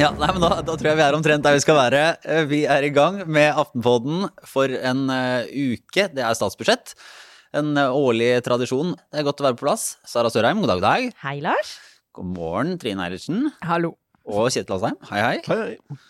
Ja, nei, men da, da tror jeg vi er omtrent der vi skal være. Eh, Vi er i gang med Aftenpodden for en uh, uke. Det er statsbudsjett. En uh, årlig tradisjon. Det er godt å være på plass. Sara Sørheim, god dag, god dag. Hei, Lars. God morgen, Trine Eilertsen. Hallo. Og Kjetil Asheim. Hei, hei. Hei, hei.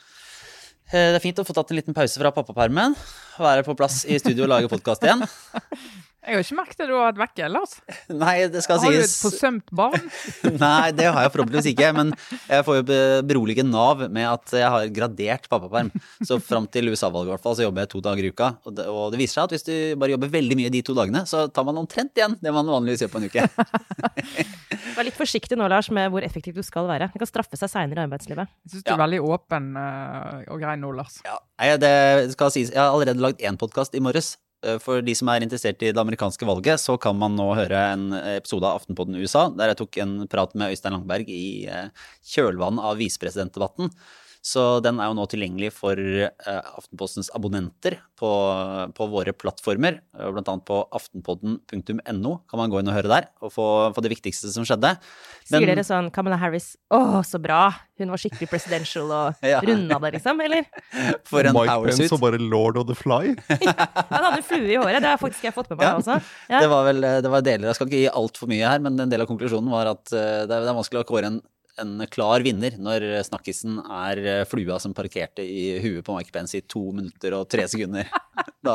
Eh, Det er fint å få tatt en liten pause fra pappapermen. Være på plass i studio og lage podkast igjen. Jeg har ikke merket at du har vært vekke, Lars. Nei, det skal Har du et forsømt barn? Nei, det har jeg forhåpentligvis ikke. Men jeg får jo be- berolige Nav med at jeg har gradert pappaperm. Så fram til USA-valget i hvert fall, så jobber jeg to dager i uka. Og det, og det viser seg at hvis du bare jobber veldig mye de to dagene, så tar man omtrent igjen det man vanligvis gjør på en uke. Vær litt forsiktig nå, Lars, med hvor effektiv du skal være. Det kan straffe seg seinere i arbeidslivet. Jeg syns du Ja. er veldig åpen eh, og grei nå, Lars. Ja, det skal sies. Jeg har allerede lagd én podkast i morges. Eh, For de som er interessert i det amerikanske valget, så kan man nå høre en episode av Aftenpodden USA, der jeg tok en prat med Øystein Langberg i eh, kjølvannet av visepresidentdebatten. Så den er jo nå tilgjengelig for eh, Aftenpostens abonnenter på, på våre plattformer. eh, Blant annet på aftenpodden.no kan man gå inn og høre der, og få, få det viktigste som skjedde. Sier dere sånn Kamala Harris, å, så bra, hun var skikkelig presidential og Ja. runda det, liksom? Eller? For en Mike Pence og bare Lord of the Fly. Han hadde flue i håret, det har faktisk jeg fått med meg Ja. også. Ja. Det var vel det var deler, Jeg skal ikke gi altfor mye her, men en del av konklusjonen var at eh, det er, det er vanskelig å kåre en, en klar vinner når snakkisen er eh, flua som parkerte i huet på Mike Pence i to minutter og tre sekunder. Da,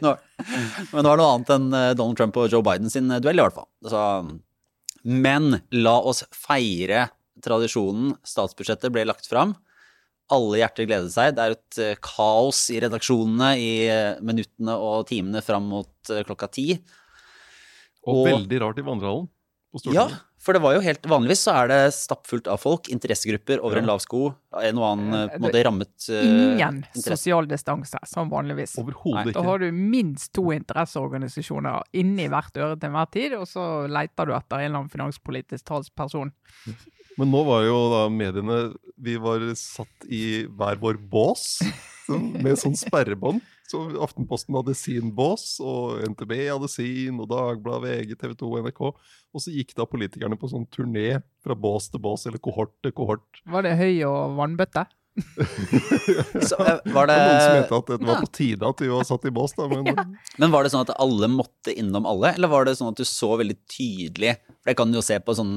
nå, men det var noe annet enn eh, Donald Trump og Joe Biden sin duell, i hvert fall. Så, men la oss feire tradisjonen. Statsbudsjettet ble lagt fram. Alle hjerter gledet seg. Det er et eh, kaos i redaksjonene i eh, minuttene og timene fram mot eh, klokka ti. Og, Og- veldig rart i vandrehallen på Ja, Stortinget. For det var jo helt Vanligvis så er det stappfullt av folk, interessegrupper over Ja. en lav sko. En og annen eh, på en Eh, måte rammet uh, Ingen interesse. sosial distanse, som vanligvis. Overhodet ikke. Da har du minst to interesseorganisasjoner inni hvert øre til enhver tid, og så leter du etter en eller annen finanspolitisk talsperson. Men nå var jo da mediene Vi var satt i hver vår bås med sånn sperrebånd. Så Aftenposten hadde sin bås, og NTB hadde sin, og Dagbladet, VG, TV 2, NRK. Og så gikk da politikerne på sånn turné fra bås til bås, eller kohort til kohort. Var det høy og vannbøtte? Så, eh, var Det det, var noen som mente at det var på tide at vi var satt i bås, da. Men men var det sånn at alle måtte innom alle, eller var det sånn at du så veldig tydelig For jeg kan jo se på sånn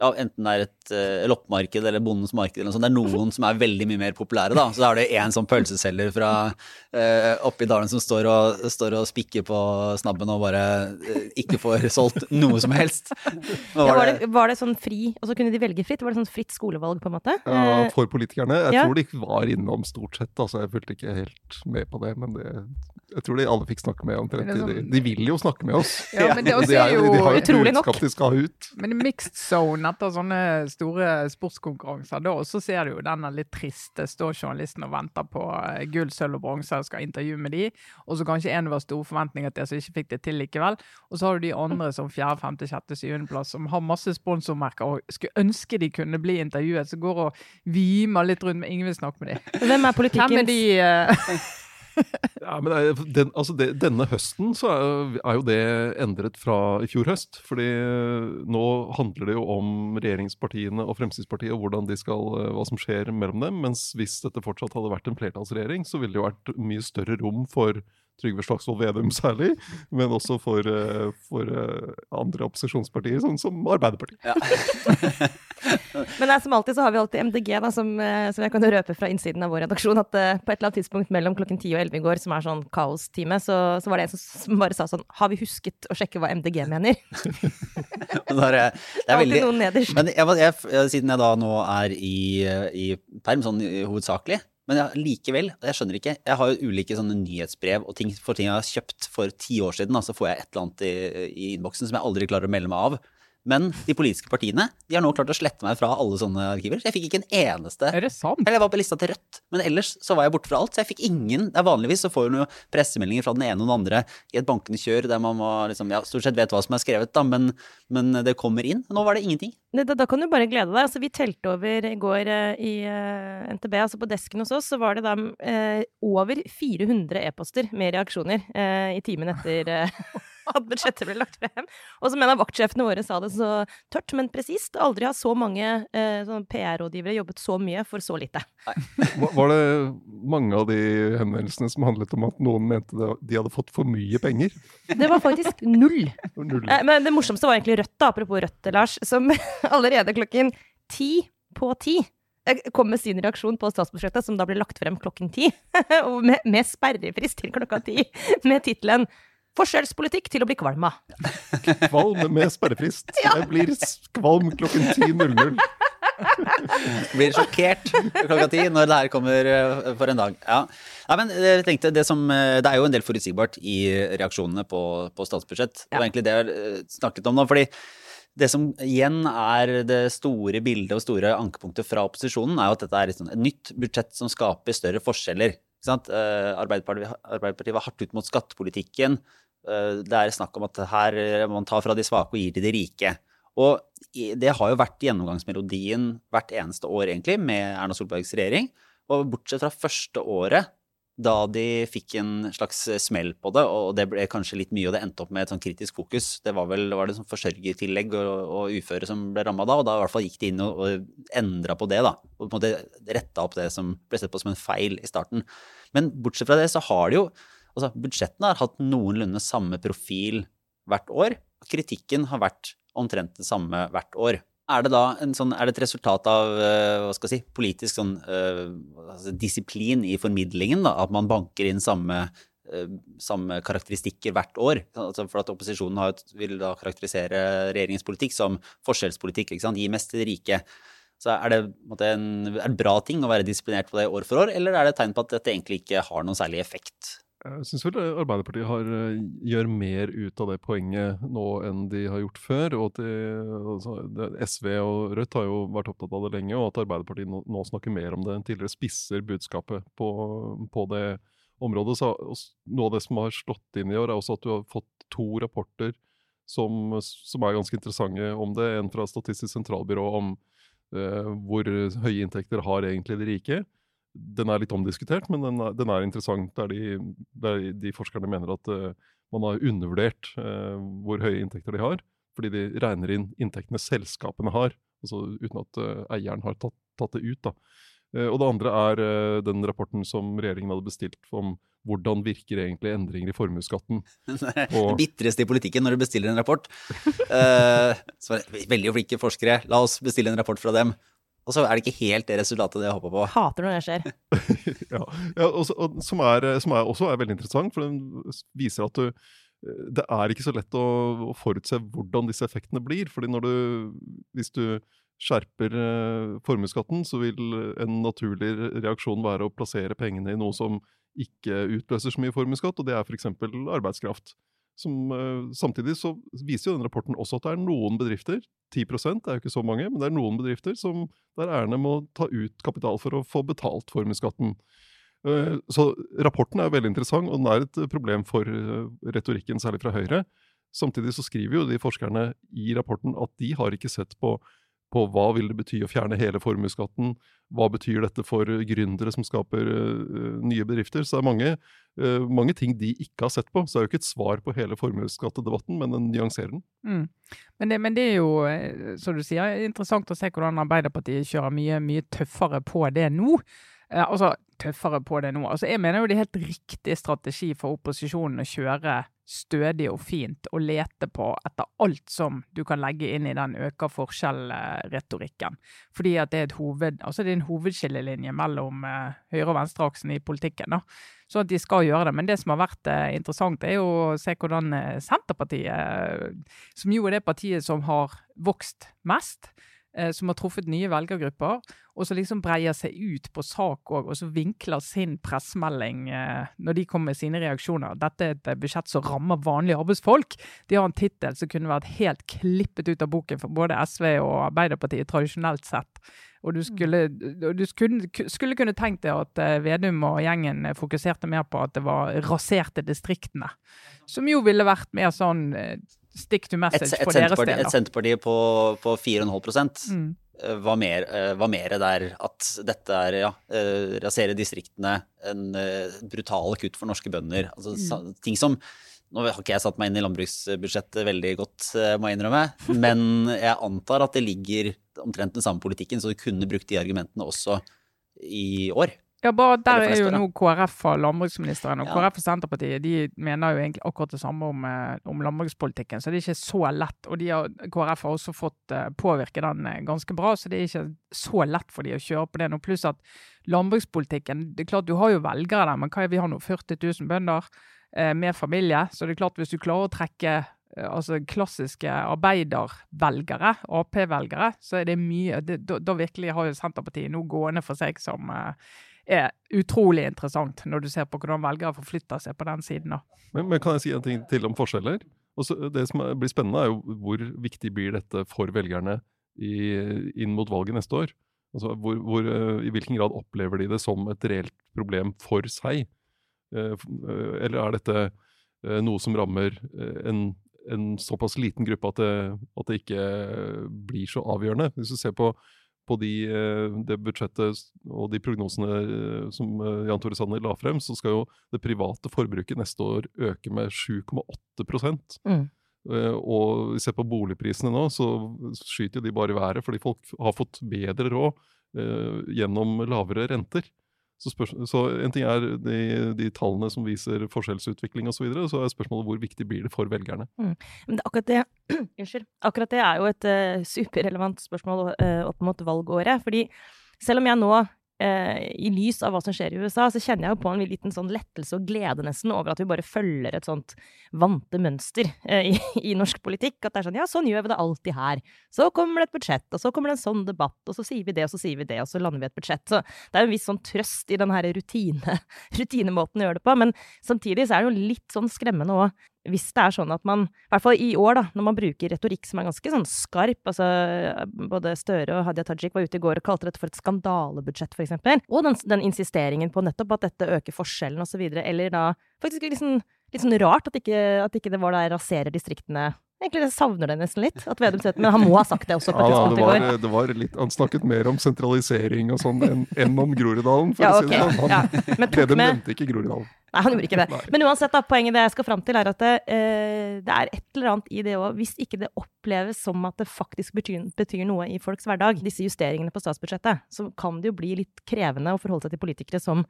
ja, Enten det er et uh, loppemarked eller Bondens marked, eller noe sånt. det er noen som er veldig mye mer populære. da, Så da er det en sånn pølseselger fra uh, oppi dalen som står og, står og spikker på snabben og bare uh, ikke får solgt noe som helst. Var, Ja, var, det, var det sånn fri, og så kunne de velge fritt? Var det sånn fritt skolevalg, på en måte? ja, for politikerne. Jeg ja. tror de ikke var innom stort sett. altså Jeg fulgte ikke helt med på det. Men det, jeg tror de alle fikk snakke med omtrent. Sånn... det De, de vil jo snakke med oss. Ja, men det også de, er jo, de har jo utrolig nok. de skal ha ut. Men i mixed zone etter sånne store sportskonkurranser, da også ser du jo den er litt trist. Det står journalisten og venter på eh, gull, sølv og bronse og skal intervjue med de, og så kanskje en var store forventninger til, som ikke fikk det til likevel. Og så har du de andre som fjerde, femte, sjette, syvendeplass, som har masse sponsormerker og skulle ønske de kunne bli intervjuet, så går og vimer litt rundt, men ingen vil snakke med dem. Hvem er Hvem er de eh, Ja, men er- den, altså det, Denne høsten så er, er jo det endret fra i fjor høst. fordi nå handler det jo om regjeringspartiene og Fremskrittspartiet og de skal, eh, hva som skjer mellom dem. Mens hvis dette fortsatt hadde vært en flertallsregjering, så ville det jo vært mye større rom for Trygve Slagsvold Vedum særlig, men også for, eh, for eh, andre opposisjonspartier, sånn som Arbeiderpartiet. Men nei, som alltid så har vi alltid MDG, da, som, eh, som jeg kan røpe fra innsiden av vår redaksjon, at på et eller annet tidspunkt mellom klokken 10 og 11 i går, som er sånn kaostime, så, så var det en som, som bare sa sånn Har vi husket å sjekke hva MDG mener? Det er, det er veldig. Men jeg, jeg, jeg, siden jeg da nå er i, i perm, sånn i- hovedsakelig Men jeg, likevel, jeg skjønner ikke Jeg har jo ulike sånne nyhetsbrev og ting for ting jeg har kjøpt for ti år siden. så så får jeg et eller annet i, i innboksen som jeg aldri klarer å melde meg av. Men de politiske partiene de har nå klart å slette meg fra alle sånne arkiver. Så jeg fikk ikke en eneste Er det sant? Eller jeg var på lista til Rødt, men ellers så var jeg borte fra alt. Så jeg fikk ingen det er Vanligvis så får du noen pressemeldinger fra den ene og den andre i et bankende kjør der man må liksom, ja, stort sett vet hva som er skrevet, da, men, men det kommer inn. Nå var det ingenting. Da, da kan du bare glede deg. Altså, vi telte over i går eh, i uh, NTB, altså på desken hos oss, så var det da uh, over 400 e-poster med reaksjoner uh, i timen etter, eh, at budsjettet ble lagt frem. Og som en av vaktsjefene våre sa det så tørt, men presist, aldri har så mange eh, PR-rådgivere jobbet så mye for så lite. Var- Var det mange av de henvendelsene som handlet om at noen mente de hadde fått for mye penger? Det var faktisk null. Null. Eh, Men det morsomste var egentlig Rødt, da, apropos Rødt, Lars, som allerede klokken ti på ti eh, kom med sin reaksjon på statsbudsjettet, som da ble lagt frem klokken ti, og med, med sperrefrist til klokka ti, med tittelen 'Forskjellspolitikk til å bli kvalm av'. Kvalm med sperrefrist. Jeg blir kvalm klokken 10.00. Blir sjokkert klokka ti når det her kommer eh, for en dag. Ja. Nei, men jeg tenkte det, som, eh, det er jo en del forutsigbart i reaksjonene på, på statsbudsjett. Det var egentlig det jeg eh, snakket om nå. fordi det som igjen er det store bildet og store ankepunktet fra opposisjonen, er jo at dette er et, sånn- et nytt budsjett som skaper større forskjeller. Eh, Arbeiderpartiet, Arbeiderpartiet var hardt ut mot skattepolitikken. Eh, Det er snakk om at her eh, man tar fra de svake og gir til de rike. Og det har jo vært gjennomgangsmelodien hvert eneste år, egentlig, med Erna Solbergs regjering. Og bortsett fra første året, da de fikk en slags smell på det, og det ble kanskje litt mye, og det endte opp med et sånn kritisk fokus. Det var vel var det sånn forsørgertillegg og, og uføre som ble ramma da, og da i hvert fall gikk de inn og, og endra på det, da. Og på en måte retta opp det som ble sett på som en feil i starten. Men bortsett fra det, så har det jo Altså, budsjettene har hatt noenlunde samme profil hvert år. Kritikken har vært omtrent det samme hvert år. Er det da sånn, er det et resultat av eh, hva skal jeg si, politisk sånn, uh, altså disiplin i formidlingen? Da, at man banker inn samme, uh, samme karakteristikker hvert år? Altså for at Opposisjonen har, vil da karakterisere regjeringens politikk som forskjellspolitikk. ikke sant? Gi mest til de rike. Så er det, en en, bra ting å være disiplinert på det år for år, eller er det et tegn på at dette egentlig ikke har noen særlig effekt? Jeg syns vel Arbeiderpartiet har, eh, gjør mer ut av det poenget nå enn de har gjort før. og de, altså, SV og Rødt har jo vært opptatt av det lenge, og at Arbeiderpartiet nå, nå snakker mer om det enn tidligere, spisser budskapet på, på det området. Så, noe av det som har slått inn i år, er også at du har fått to rapporter som, som er ganske interessante om det. En fra Statistisk sentralbyrå om eh, hvor høye inntekter har egentlig de rike den er litt omdiskutert, men den er, den er interessant. Der de, der de forskerne mener at uh, man har undervurdert uh, hvor høye inntekter de har, fordi de regner inn inntektene selskapene har, altså uten at uh, eieren har tatt, tatt det ut. Da. Og det andre er den rapporten som regjeringen hadde bestilt om hvordan virker egentlig endringer i formuesskatten. Det bitreste i politikken når du bestiller en rapport. uh, så det veldig flinke forskere, la oss bestille en rapport fra dem. Og så er det ikke helt det resultatet jeg håper på. Hater når det skjer. ja, ja og, så- og, som, er, som er også er veldig interessant, for den viser at du, eh, det er ikke så lett å, å forutse hvordan disse effektene blir. fordi når du, hvis du skjerper eh, formuesskatten, så vil en naturlig reaksjon være å plassere pengene i noe som ikke utløser så mye formuesskatt, og det er f.eks. arbeidskraft. Som, eh, samtidig så viser jo den rapporten også at det er noen bedrifter, 10 det er jo ikke så mange, men det er noen bedrifter som der eierne må ta ut kapital for å få betalt formuesskatten. Eh, Så rapporten er veldig interessant, og den er et problem for eh, retorikken, særlig fra Høyre. Samtidig så skriver jo de forskerne i rapporten at de har ikke sett på, på hva vil det bety å fjerne hele formuesskatten, hva betyr dette for gründere som skaper uh, nye bedrifter. Så det er mange, uh, mange ting de ikke har sett på. Så det er jo ikke et svar på hele formuesskattedebatten, men den nyanserer den. Mm. Men, det, men det er jo, eh, som du sier, interessant å se hvordan Arbeiderpartiet kjører mye, mye tøffere på det nå. Uh, altså, tøffere på det nå. Altså, jeg mener jo det er helt riktig strategi for opposisjonen å kjøre stødig og fint å lete på etter alt som du kan legge inn i den øker forskjell-retorikken. Fordi at det er, hoved, altså det er en hovedskillelinje mellom eh, høyre- og venstreaksen i politikken. da. Så at de skal gjøre det. Men det som har vært eh, interessant, er jo å se hvordan eh, Senterpartiet, som jo er det partiet som har vokst mest, som har truffet nye velgergrupper, og som liksom breier seg ut på sak òg, og så vinkler sin pressemelding eh, når de kommer med sine reaksjoner. Dette er et eh, budsjett som rammer vanlige arbeidsfolk. De har en tittel som kunne vært helt klippet ut av boken for både SV og Arbeiderpartiet tradisjonelt sett. Og du skulle, du skulle, skulle kunne tenkt deg at eh, Vedum og gjengen fokuserte mer på at det var raserte distriktene. Som jo ville vært mer sånn eh, stick to Et, message et, for deres del. et. Senterparti på, på 4,5 Mm. eh, var mer, eh, var mer der at dette er ja, eh, rasere distriktene, en brutale kutt for norske bønder. Altså, mm. ting, som, Nå har ikke jeg satt meg inn i landbruksbudsjettet veldig godt, må jeg innrømme. Men jeg antar at det ligger omtrent den samme politikken, så du kunne brukt de argumentene også i år. Ja, bare Der er jo nå KrF og landbruksministeren, og Ja. KrF og Senterpartiet de mener jo egentlig akkurat det samme om, eh, om landbrukspolitikken, så det er ikke så lett. Og de har, KrF har også fått eh, påvirke den eh, ganske bra, så det er ikke så lett for de å kjøre på det nå. Pluss at landbrukspolitikken det er klart Du har jo velgere der, men hva er vi har nå? 40 000 bønder eh, med familie. Så det er klart hvis du klarer å trekke altså klassiske arbeidervelgere, Ap-velgere, så er det mye det, da, da virkelig har jo Senterpartiet nå gående for seg som eh, er utrolig interessant, når du ser på hvordan velgere forflytter seg på den siden. Men, men kan jeg si en ting til om forskjeller? Også, det som blir spennende, er jo hvor viktig blir dette for velgerne i, inn mot valget neste år? Altså, hvor, hvor, eh, I hvilken grad opplever de det som et reelt problem for seg? Eh, eh, Eller er dette noe som rammer en, en såpass liten gruppe at det, at det ikke blir så avgjørende? Hvis du ser på, på de, eh, det budsjettet og de prognosene eh, som eh, Jan Tore Sanner la frem, så skal jo det private forbruket neste år øke med 7,8 Mm. Og Og vi ser på boligprisene nå, så skyter jo de bare i været fordi folk har fått bedre råd gjennom lavere renter. Så, så en ting er de, de tallene som viser forskjellsutvikling osv., så, videre, så er spørsmålet hvor viktig blir det for velgerne. Men det, akkurat, det, unnskyld, akkurat det er jo et uh, superrelevant spørsmål uh, opp mot valgåret. Fordi selv om jeg nå, i lys av hva som skjer i USA, så kjenner jeg jo på en liten sånn lettelse og glede nesten over at vi bare følger et sånt vante mønster eh, i, i norsk politikk. At det er sånn ja, sånn gjør vi det alltid her. Så kommer det et budsjett, og så kommer det en sånn debatt, og så sier vi det, og så sier vi det, og så lander vi et budsjett. Så det er en viss sånn trøst i den her rutine, rutinemåten å gjøre det på. Men samtidig så er det jo litt sånn skremmende òg hvis det er sånn at man, i hvert fall i år, da, når man bruker retorikk som er ganske sånn skarp altså Både Støre og Hadia Tajik var ute i går og kalte dette for et skandalebudsjett, eksempel. Og den, den insisteringen på nettopp at dette øker forskjellen, videre. Eller da faktisk litt sånn, litt sånn rart at ikke, at ikke det var der raserer distriktene. Egentlig jeg savner det nesten litt, at Vedum sier det, men han må ha sagt det også på et Ja, det, var, går. det var litt, han snakket mer om sentralisering og sånn enn om Groruddalen, for Ja, å si det sånn. Han, Vedum nevnte ikke Groruddalen. Nei, han gjorde ikke det. Men uansett, da, poenget det jeg skal fram til, er at det, eh, det er et eller annet i det òg. Hvis ikke det oppleves som at det faktisk betyr, betyr noe i folks hverdag, disse justeringene på statsbudsjettet, så kan det jo bli litt krevende å forholde seg til politikere som,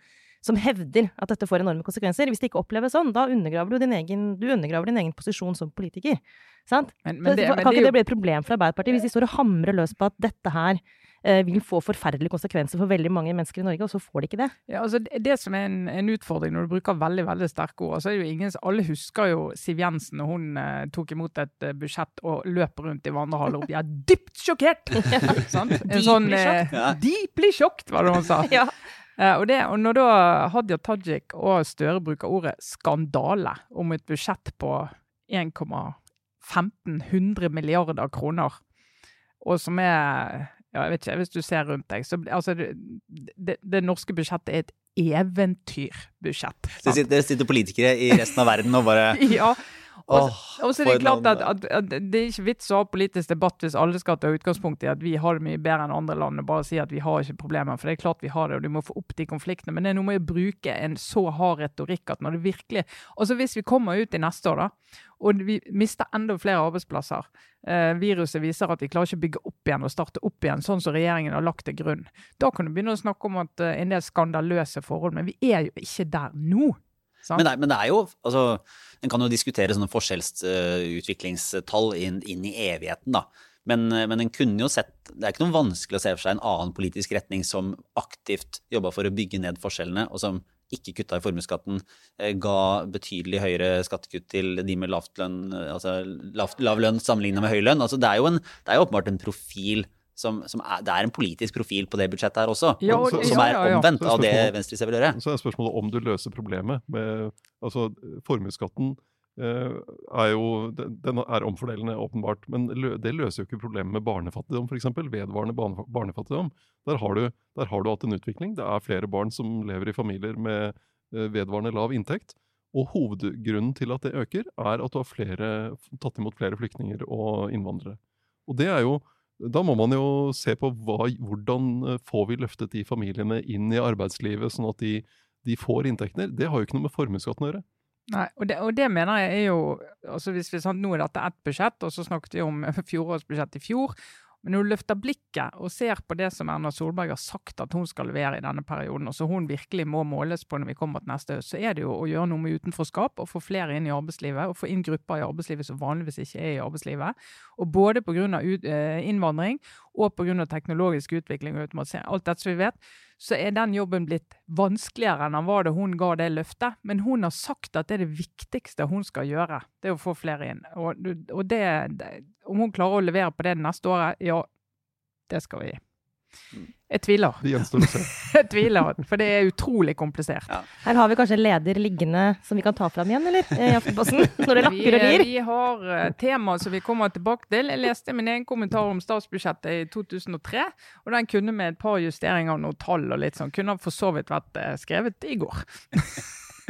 som hevder at dette får enorme konsekvenser. Hvis det ikke oppleves sånn, da undergraver du din egen, du undergraver din egen posisjon som politiker. Sant? Men, men det, men kan det ikke jo det bli et problem for Arbeiderpartiet hvis de står og hamrer løs på at dette her vil få forferdelige konsekvenser for veldig mange mennesker i Norge, og så får de ikke det? Ja, altså det, det som er en, en utfordring når du bruker veldig veldig sterke ord, så er det jo ingen, Alle husker jo Siv Jensen når hun eh, tok imot et eh, budsjett og løp rundt i vandrehallen og ble dypt sjokkert! En Deeply sånn eh. Ja. Deeply shocked, var det hun sa. Ja. Eh, og, det, og når da Hadia Tajik og Støre bruker ordet skandale om et budsjett på 1,1500 milliarder kroner, og som er ja, jeg vet ikke, Hvis du ser rundt deg, så altså, det, det, det norske budsjettet er et eventyrbudsjett. Så sitter, det sitter politikere i resten av verden og bare Ja, og, så er det klart at, at, at det er ikke vits å ha politisk debatt hvis alle skal ta utgangspunkt i at vi har det mye bedre enn andre land og bare si at vi har ikke problemer. For det er klart vi har det, og du må få opp de konfliktene. Men det er noe med å bruke en så hard retorikk at når det virkelig Altså hvis vi kommer ut i neste år, da, og vi mister enda flere arbeidsplasser eh, Viruset viser at vi klarer ikke å bygge opp igjen og starte opp igjen, sånn som regjeringen har lagt til grunn. Da kan du begynne å snakke om at eh, en del skandaløse forhold, men vi er jo ikke der nå. Men det, men det er jo altså, En kan jo diskutere sånne forskjellsutviklingstall inn, inn i evigheten, da. Men, men en kunne jo sett Det er ikke noe vanskelig å se for seg en annen politisk retning som aktivt jobba for å bygge ned forskjellene, og som ikke kutta i formuesskatten, eh, ga betydelig høyere skattekutt til de med lavt lønn, eh, altså lavt, lav lønn sammenligna med høy lønn. Altså, det er jo, en, en profil som, som er, Det er en politisk profil på det budsjettet her også, Ja, og- som, som er ja, ja. omvendt er av det spørsmålet- vil gjøre. Så er spørsmålet om du løser problemet med Altså, formuesskatten eh, er jo Den er omfordelende, åpenbart, men lø, det løser jo ikke problemet med barnefattigdom, f.eks. Vedvarende barnefattigdom. Der har, du, der har du hatt en utvikling. Det er flere barn som lever i familier med eh, vedvarende lav inntekt. Og hovedgrunnen til at det øker, er at du har flere, tatt imot flere flyktninger og innvandrere. Og det er jo da må man jo se på hva, hvordan eh, får vi løftet de familiene inn i arbeidslivet, sånn at de, de får inntekter. Det har jo ikke noe med formuesskatten å gjøre. Nei, og det, og det mener jeg er jo altså hvis vi sant, Nå er dette ett budsjett, og så snakket vi om fjorårsbudsjett i fjor. Men når du løfter blikket og ser på det som Erna Solberg har sagt at hun skal levere i denne perioden, og så hun virkelig må måles på når vi kommer til neste høst, så er det jo å gjøre noe med utenforskap og få flere inn i arbeidslivet. Og få inn grupper i arbeidslivet som vanligvis ikke er i arbeidslivet. Og både pga. Eh, innvandring og pga. teknologisk utvikling og automatisering, alt dette som vi vet, så er den jobben blitt vanskeligere enn han var da hun ga det løftet. Men hun har sagt at det er det viktigste hun skal gjøre, det er å få flere inn. Og, og det, om hun klarer å levere på det neste året, ja, det skal vi gi. Jeg tviler. Det gjenstår å se. jeg tviler, for det er utrolig komplisert. Ja. Her har vi kanskje en leder liggende som vi kan ta fram igjen, eller? I Aftenposten? Når det lakker og rir? Vi har uh, tema som vi kommer tilbake til. Jeg leste min egen kommentar om statsbudsjettet i 2003, og den kunne med et par justeringer og noen tall og litt sånn, kunne for så vidt vært skrevet i går.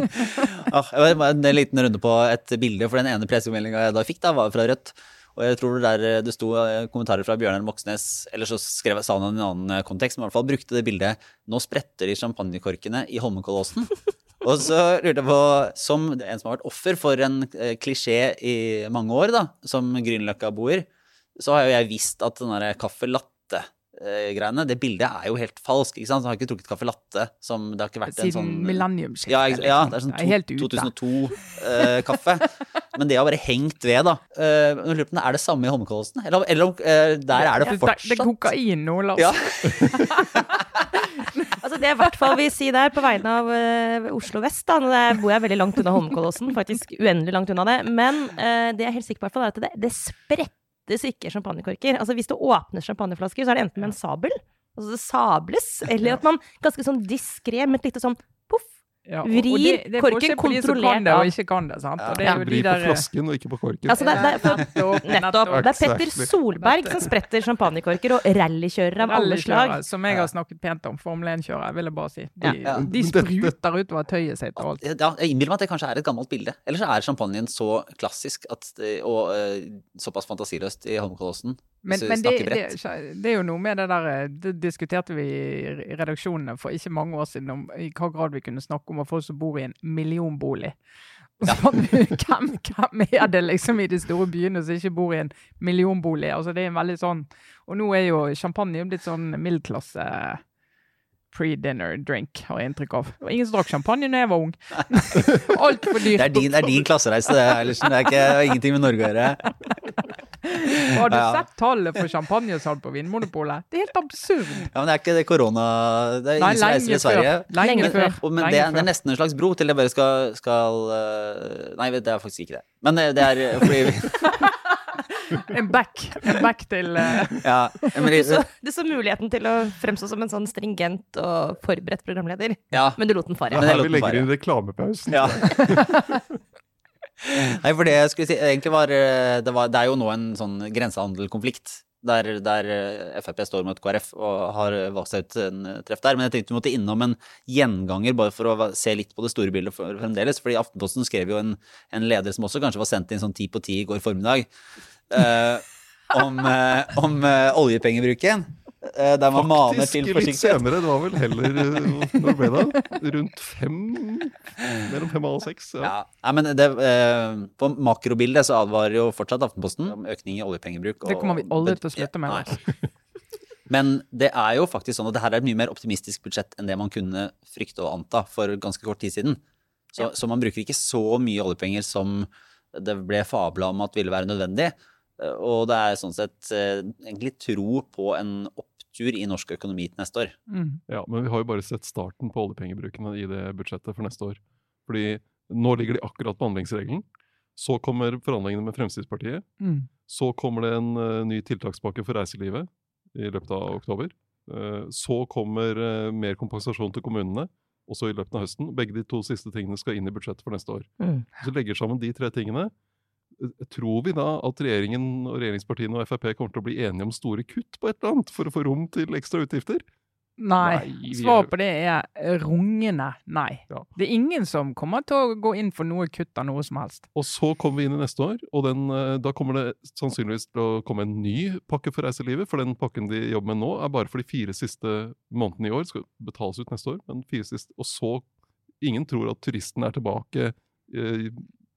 ah, en liten runde på et bilde, for den ene pressemeldinga jeg da fikk, da, var fra Rødt. Og jeg tror det der eh, det sto eh, kommentarer fra Bjørnar Moxnes, eller så skrev, sa han i en annen eh, kontekst, men i hvert fall brukte det bildet 'Nå spretter de champagnekorkene i Holmenkollåsen'. Og så lurte jeg på, som en som har vært offer for en klisjé i mange år, da, som Grünerløkka-boer, så har jo jeg visst at den der caffè latte greiene. Det bildet er jo helt falsk. ikke sant? Så har ikke drukket caffè latte. Som, det har ikke vært Siden en sånn millenniumsskiftet. Ja, ja, det er sånn 2002-kaffe. Uh, Men det har bare hengt ved, da. Uh, er det samme i Holmenkollåsen? Eller, eller uh, der er det fortsatt Det, det er kokain nå, Lars. Ja. altså det er i hvert fall vi si der, på vegne av uh, Oslo vest, da. Nå bor jeg veldig langt unna Holmenkollåsen. Faktisk uendelig langt unna det. Men det jeg er helt sikker på, er at det, det spretter slettes ikke champagnekorker. Altså Hvis du åpner champagneflasker, så er det enten med en sabel, altså det sables, eller at man ganske sånn diskré med et lite sånn ja, Vrir det, det korken kontrollert av. Og ikke kan det, sant? Ja. det er jo Vrir på flasken og ikke på korken. Altså, det, det, for, nettopp. Det er Petter Solberg som spretter champagnekorker, og rallykjørere av alle slag. Som jeg har snakket pent om. Formel 1-kjørere, vil jeg bare si. De, ja. de spruter utover tøyet sitt og alt. Ja, jeg innbiller meg at det kanskje er et gammelt bilde. Eller så er champagnen så klassisk at, og uh, såpass fantasiløst i Holmenkollåsen men, men det, det, det, er jo noe med det der eh, Det diskuterte vi i redaksjonene for ikke mange år siden, om i hva grad vi kunne snakke om folk som bor i en millionbolig. Ja. hvem, hvem, er det liksom i de store byene som ikke bor i en millionbolig? Altså det er en veldig sånn Og nå er jo champagne blitt sånn middelklasse pre-dinner drink, har jeg inntrykk av. Det var ingen som drakk champagne da jeg var ung. Altfor dyrt. Det er din, det er din klassereise, det. Liksom. Det er ikke, ingenting med Norge å gjøre. Har du ja. sett tallet for champagnesalg på Vinmonopolet? Det er helt absurd. Ja, Men det er ikke det korona Det er ingen som reiser til Sverige. Lenge men, før. Men, det, det, er nesten en slags bro til det bare skal, skal eh, Nei, det er faktisk ikke det. Men eh, det er fordi fordi en back. En back til uh... ja, men, du, så, du så muligheten til å fremstå som en sånn stringent og forberedt programleder, ja. men du lot den fare. Ja, her vi legger inn reklamepausen. Ja. Nei, for det jeg skulle si egentlig var eh, det, var det, er jo nå en sånn grensehandelkonflikt. Der, der eh, Frp står mot KrF og har valgt seg ut en treff der. Men jeg tenkte vi måtte innom en gjenganger bare for å se litt på det store bildet fremdeles. fordi Aftenposten skrev jo en, en leder som også kanskje var sendt inn sånn ti på ti i går formiddag. Eh, om, eh, om eh, oljepengebruken. Eh, der man maner til forsiktighet. litt senere. Det var vel heller eh, Når ble det? Rundt fem? Mellom fem og seks? Ja. ja men det, eh, på makrobildet så advarer jo fortsatt Aftenposten om økning i oljepengebruk. det kommer vi aldri til å slutte med. Nei. Men det er jo faktisk sånn at det her er et mye mer optimistisk budsjett enn det man kunne frykte og anta for ganske kort tid siden. Så, ja. så man bruker ikke så mye oljepenger som det ble fabla om at ville være nødvendig. Og det er sånn sett egentlig tro på en opp opptur i norsk økonomi til neste år. Mm. Ja, men vi har jo bare sett starten på oljepengebruken i det budsjettet for neste år. Fordi nå ligger de akkurat på handlingsregelen. Så kommer forhandlingene med Fremskrittspartiet. Mm. Så kommer det en uh, ny tiltakspakke for reiselivet i løpet av oktober. Uh, så kommer uh, mer kompensasjon til kommunene, også i løpet av høsten. Begge de to siste tingene skal inn i budsjettet for neste år. Mm. Så legger sammen de tre tingene, Tror vi da at regjeringen og regjeringspartiene og Frp kommer til å bli enige om store kutt på et eller annet for å få rom til ekstra utgifter? Nei. nei Svaret på det er rungende nei. Ja. Det er ingen som kommer til å gå inn for noe kutt av noe som helst. Og så kommer vi inn i neste år, og den, eh, da kommer det sannsynligvis til å komme en ny pakke for reiselivet. For den pakken de jobber med nå, er bare for de fire siste månedene i år. Skal betales ut neste år, men fire siste. Og så Ingen tror at turisten er tilbake eh,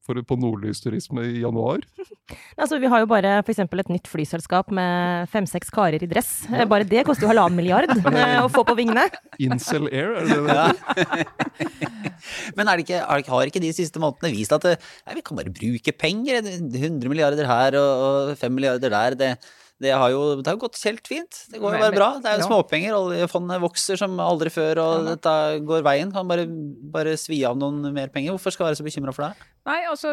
for, på nordlysturisme i januar. Altså, vi har jo bare f.eks. et nytt flyselskap med fem-seks karer i dress. Ja. Bare det koster jo halvannen milliard eh, å få på vingene. Incel Air, er det det? Ja. Men er det ikke, er det, har ikke de siste månedene vist at nei, vi kan bare bruke penger? 100 milliarder her og, og 5 milliarder der. Det, det, har jo, det har gått helt fint. Det går jo bare bra. Det er jo småpenger. Oljefondet vokser som aldri før, og dette går veien. Kan bare, bare svi av noen mer penger. Hvorfor skal jeg være så bekymra for det? Nei, altså,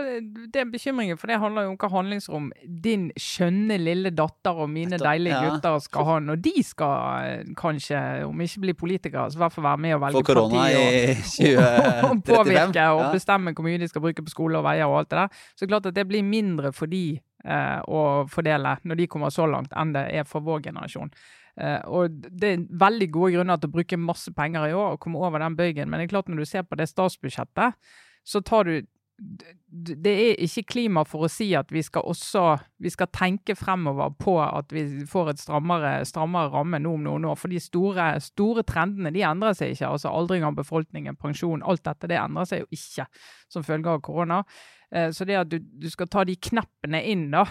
det er bekymringen, for det handler jo om hva handlingsrom din skjønne lille datter og mine deilige ja. gutter skal ha når de skal eh, kanskje, om ikke bli politikere, så i hvert fall være med og velge parti og- og 2035. påvirke og bestemme hvor mye de skal bruke på skole og veier og alt det der. Så klart at det blir mindre for de å fordele når de kommer så langt, enn det er for vår generasjon. Eh, og Det er veldig gode grunner til å bruke masse penger i år og komme over den bøygen, men det er klart når du ser på det statsbudsjettet, så tar du det er ikke klima for å si at vi skal også vi skal tenke fremover på at vi får et strammere, strammere ramme nå om noen år. For de store, store trendene de endrer seg ikke. altså Aldring av befolkningen, pensjon, alt dette det endrer seg jo ikke som følge av korona. Eh, Så det at du, du skal ta de knappene inn, da,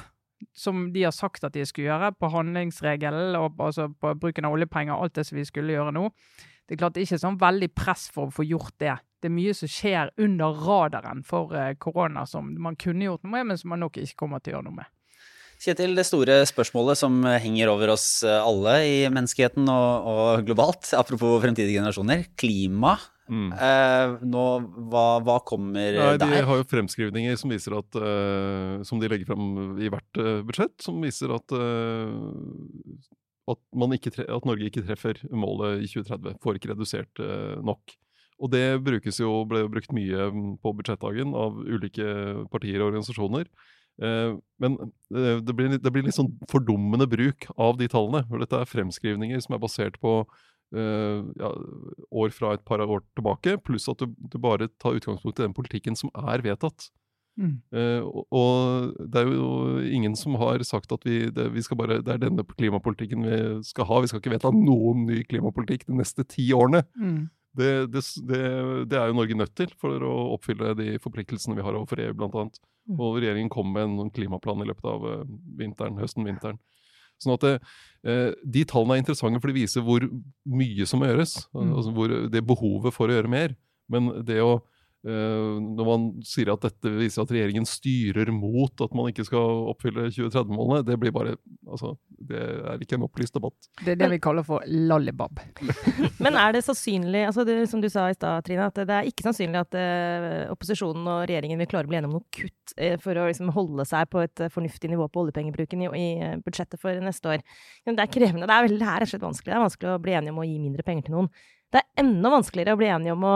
som de har sagt at de skulle gjøre, på handlingsregelen og altså på bruken av oljepenger, og alt det som vi skulle gjøre nå. Det er klart det er ikke sånn veldig press for å få gjort det. Det er mye som skjer under radaren for eh, korona som man kunne gjort noe med, men som man nok ikke kommer til å gjøre noe med. Kjetil, det store spørsmålet som henger over oss alle i menneskeheten og, og globalt, apropos fremtidige generasjoner, klima. Mm. Eh, nå, hva, hva kommer Nei, de der? har jo fremskrivninger som viser at uh, Som de legger fram i hvert uh, budsjett, som viser at uh, at, man ikke tre, at Norge ikke treffer målet i 2030. Får ikke redusert nok. Og det brukes jo, ble jo brukt mye mm, på budsjettdagen av ulike partier og organisasjoner. Eh, men det blir, litt- det blir litt sånn fordummende bruk av de tallene. For dette er fremskrivninger som er basert på ja, år fra et par år tilbake, pluss at du, du bare tar utgangspunkt i den politikken som er vedtatt. Eh, og, og det er jo ingen som har sagt at vi, det, vi skal bare, det er denne klimapolitikken vi skal ha. Vi skal ikke vedta noen ny klimapolitikk de neste ti årene. Det, det, det, det er jo Norge nødt til for å oppfylle de forpliktelsene vi har overfor EU, blant annet. Mm. Og regjeringen kom med en klimaplan i løpet av eh, vinteren, høsten-vinteren. Sånn at det, eh, De tallene er interessante, for de viser hvor mye som må gjøres. Mm. Altså hvor det behovet for å gjøre mer. Men det å Når man sier at dette viser at regjeringen styrer mot at man ikke skal oppfylle 2030-målene, det blir bare altså, Det er ikke en opplyst debatt. Det er det vi kaller for lollibab. Men er det sannsynlig, altså det, som du sa i stad, Trine, at det er ikke sannsynlig at uh, opposisjonen og regjeringen vil klare å bli enige om noe kutt uh, for å liksom, holde seg på et uh, fornuftig nivå på oljepengebruken i, i eh, budsjettet for neste år? Men det er krevende. Det er, veldig, det er rett og slett vanskelig. Det er vanskelig å bli enige om å gi mindre penger til noen. Det er enda vanskeligere å bli enige om å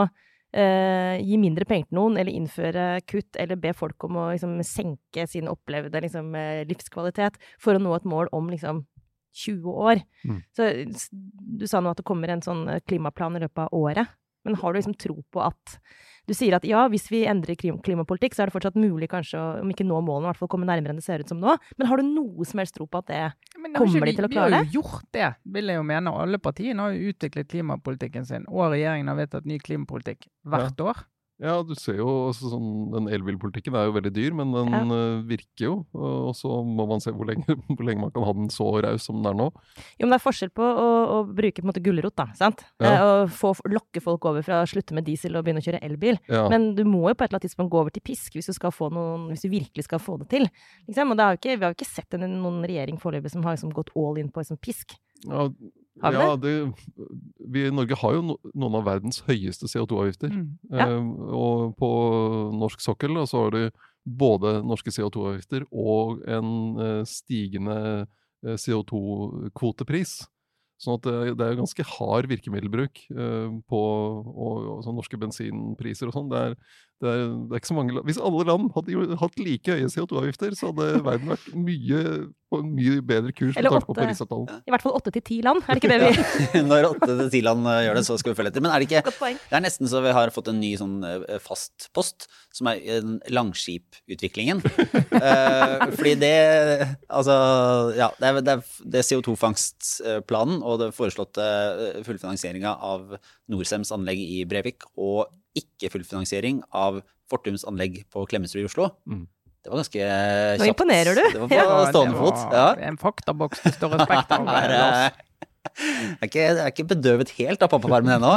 eh, gi mindre penger til noen, eller innføre kutt, eller be folk om å liksom, senke sin opplevde liksom, eh, livskvalitet for å nå et mål om liksom 20 år. Mm. Så du sa nå at det kommer en sånn klimaplan i løpet av året. Men har du liksom tro på at Du sier at ja, hvis vi endrer klimapolitikk, så er det fortsatt mulig kanskje å, om ikke nå målene, i hvert fall komme nærmere enn det ser ut som nå. Men har du noe som helst tro på at det Men kommer ikke de til å klare? Vi har jo gjort det, vil jeg jo mene. Alle partiene har jo utviklet klimapolitikken sin, og regjeringen har vedtatt ny klimapolitikk hvert år. Ja, du ser jo altså, sånn, Den elbilpolitikken er jo veldig dyr, men den eh, virker jo. Og så må man se hvor lenge, hvor lenge man kan ha den så raus som den er nå. Jo, men det er forskjell på å, å bruke på en måte gulrot, da. sant? Ja. Eh, Og få, lokke folk over fra å slutte med diesel og begynne å kjøre elbil. Ja. Men du må jo på et eller annet tidspunkt gå over til pisk hvis du, skal få noen, hvis du virkelig skal få det til. Liksom. Og det har jo ikke, vi har jo ikke sett en, noen regjering foreløpig som har liksom gått all in på liksom pisk. Ja, Har vi ja, det, vi i Norge har jo no, noen av verdens høyeste CO2-avgifter. Mm. Ja. Eh, og på norsk sokkel da, så har du både norske CO2-avgifter og en eh, stigende eh, CO2-kvotepris. Sånn at det, det er jo ganske hard virkemiddelbruk eh, på og, og sånn norske bensinpriser og sånn. Det det, er, det er ikke så mange land. Hvis alle land hadde hatt like høye CO2-avgifter, så hadde verden vært mye, på en mye bedre kurs med Eller tanke på. Parisavtalen. I hvert fall åtte til ti land, er det ikke det vi Når åtte til ti land eh, gjør det, så skal vi følge etter. Men er det ikke Det er nesten så vi har fått en ny sånn eh, fast post, som er eh, Langskiputviklingen. uh, fordi det Altså, ja. Det er, det er, det er CO2-fangstplanen og det foreslåtte fullfinansieringa av Norcems anlegg i Brevik og ikke-fullfinansiering av Fortums anlegg på Klemetsrud i Oslo. Mm. Det var ganske kjapt. Nå imponerer du. Det var på Ja, det stående var fot. Ja. En faktaboks det står respekt av. Jeg er ikke, jeg er ikke bedøvet helt av pappapermen ennå.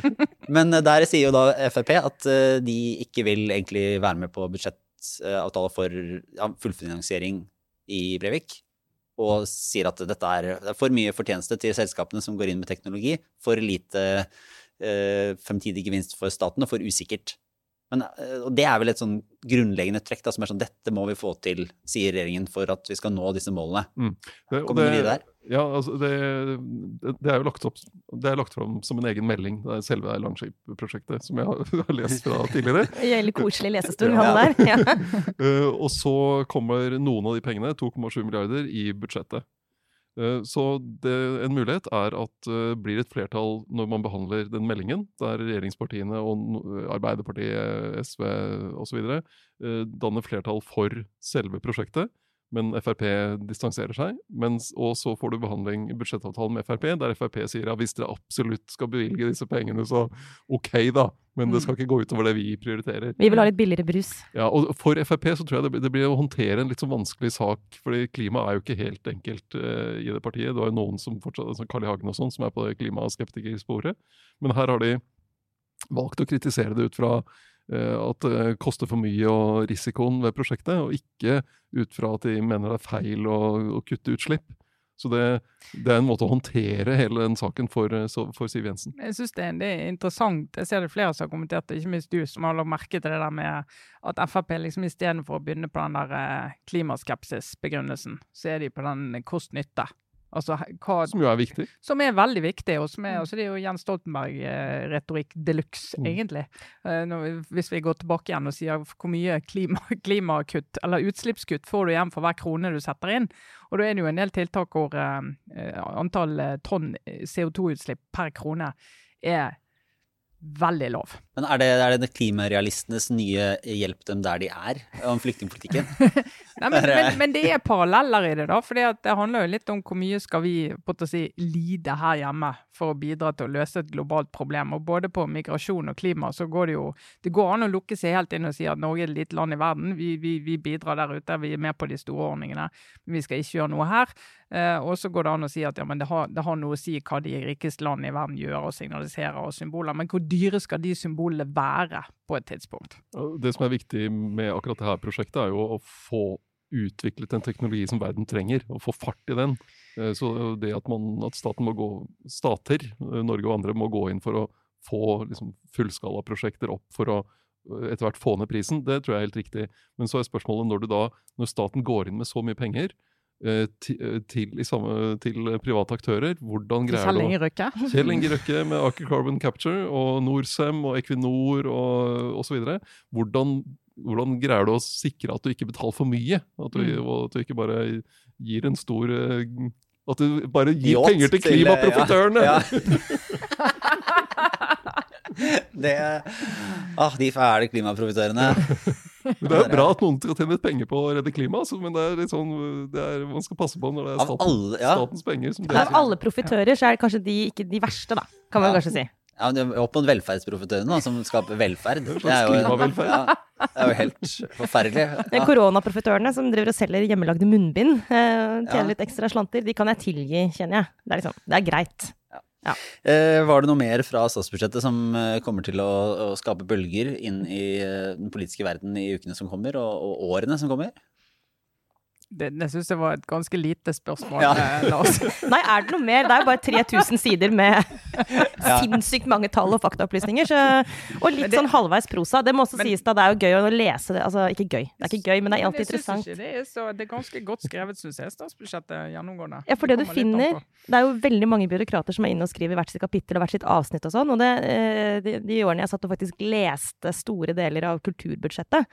Men eh, der sier jo da Frp at eh, de ikke vil egentlig være med på budsjettavtale for ja, fullfinansiering i Brevik. Og sier at dette er, det er for mye fortjeneste til selskapene som går inn med teknologi. For lite fremtidig gevinst for staten, og for usikkert. Men, eh, og det er vel et sånn grunnleggende trekk da, som er sånn dette må vi få til, sier regjeringen, for at vi skal nå disse målene. Det, Kommer du det- videre der? Ja, altså det, det, det er jo lagt, opp, det er lagt fram som en egen melding, det er selve Landskip-prosjektet, som jeg har, har lest fra tidligere. Veldig koselig lesestund vi hadde der. Ja. Eh, og så kommer noen av de pengene, 2,7 milliarder, i budsjettet. Eh, så det, en mulighet er at det blir et flertall når man behandler den meldingen, der regjeringspartiene og Arbeiderpartiet, SV osv. Uh, danner flertall for selve prosjektet. Men Frp distanserer seg. Mens, og så får du behandling i budsjettavtalen med Frp, der Frp sier ja, hvis dere absolutt skal bevilge disse pengene, så ok, da. Men det skal ikke gå utover det vi prioriterer. Vi vil ha litt billigere brus. Ja, og For Frp så tror jeg det, blir- det blir å håndtere en litt sånn vanskelig sak. fordi klima er jo ikke helt enkelt uh, i det partiet. Det var jo noen som fortsatt, som Carl I. Hagen og sånn, som er på det klimaskeptikersporet. Men her har de valgt å kritisere det ut fra at det koster for mye og risikoen ved prosjektet, og ikke ut fra at de mener det er feil å, å kutte utslipp. Så det, det er en måte å håndtere hele den saken for, eh, for Siv Jensen. Jeg synes det, det er interessant. Jeg ser det flere som har kommentert det, ikke minst du, som har lagt merke til det der med at Frp liksom istedenfor å begynne på den der eh, klimaskepsisbegrunnelsen, så er de på den kost-nytte. Altså hva Som jo er viktig. Som er veldig viktig. og som er, altså Det er jo Jens Stoltenberg-retorikk de luxe, Mm. egentlig. Eh, når, hvis vi går tilbake igjen og sier hvor mye klima, klimakutt eller utslippskutt får du igjen for hver krone du setter inn. Og da er det jo en del tiltak hvor eh, eh, antall eh, tonn CO2-utslipp per krone er veldig lav. Men er det, er det klimarealistenes nye 'hjelp dem der de er' om flyktningpolitikken? Nei, men, men, men det er paralleller i det, da. For det handler jo litt om hvor mye skal vi si, lide her hjemme for å bidra til å løse et globalt problem. Og både på migrasjon og klima så går det jo Det går an å lukke seg helt inn og si at Norge er et lite land i verden. Vi, vi, vi bidrar der ute, vi er med på de store ordningene. Men vi skal ikke gjøre noe her. Eh, og så går det an å si at ja, det har, det har noe å si hva de rikeste landene i verden gjør og signaliserer og symboler. Men hvor dyre skal de symbolene være på et tidspunkt? Det som er viktig med akkurat dette prosjektet, er jo å få utviklet en teknologi som verden trenger, og få fart i den. Eh, Så det at, man, at staten må gå, stater, eh, Norge og andre, må gå inn for å få liksom, fullskalaprosjekter opp for å etter hvert få ned prisen, det tror jeg er helt riktig. Men så er spørsmålet når du da, når staten går inn med så mye penger til, i samme, til private aktører, hvordan greier Kjell Inge Røkke? Kjell Inge Røkke med Aker Carbon Capture og Norcem og Equinor og osv. Hvordan, hvordan greier du å sikre at du ikke betaler for mye? At du, Mm. og at du ikke bare gir en stor eh, At du bare gir Jot, penger til til, eh, klimaprofitørene! Ja, det Ah, de fæle klimaprofitørene. Men Det er jo bra at noen skal tjene litt penger på å redde klimaet, men det er litt sånn, det er, man skal passe på når det er staten, alle, ja. statens penger. som Av alle profitører så er det kanskje de ikke de verste, da. Kan man Ja. kanskje si. ja men opp mot velferdsprofitørene, som skaper velferd. Det er jo, ja, det er jo helt forferdelig. Ja. Koronaprofitørene som driver og selger hjemmelagde munnbind, eh, tjener litt ekstra slanter, de kan jeg tilgi, kjenner jeg. Det er liksom, det er greit. Eh, var det noe mer fra statsbudsjettet som eh, kommer til å, å skape bølger inn i eh, den politiske verden i ukene som kommer, og, og årene som kommer? Det, det syns det var et ganske lite spørsmål, Ja. eh, Lars. Nei, er det noe mer? Det er jo bare 3000 sider med Ja. sinnssykt mange tall og faktaopplysninger. Så, og litt det- sånn halvveis prosa. Det må også Men- sies da, det er jo gøy å lese det. Altså ikke gøy, det er ikke gøy, men det er alltid interessant. Ikke det, er så, det er ganske godt skrevet, syns jeg, statsbudsjettet gjennomgående. Ja, for det du litt an finner. Det er jo veldig mange byråkrater som er inne og skriver hvert sitt kapittel og hvert sitt avsnitt og sånn. Og det, eh, de, de årene jeg satt og faktisk leste store deler av kulturbudsjettet,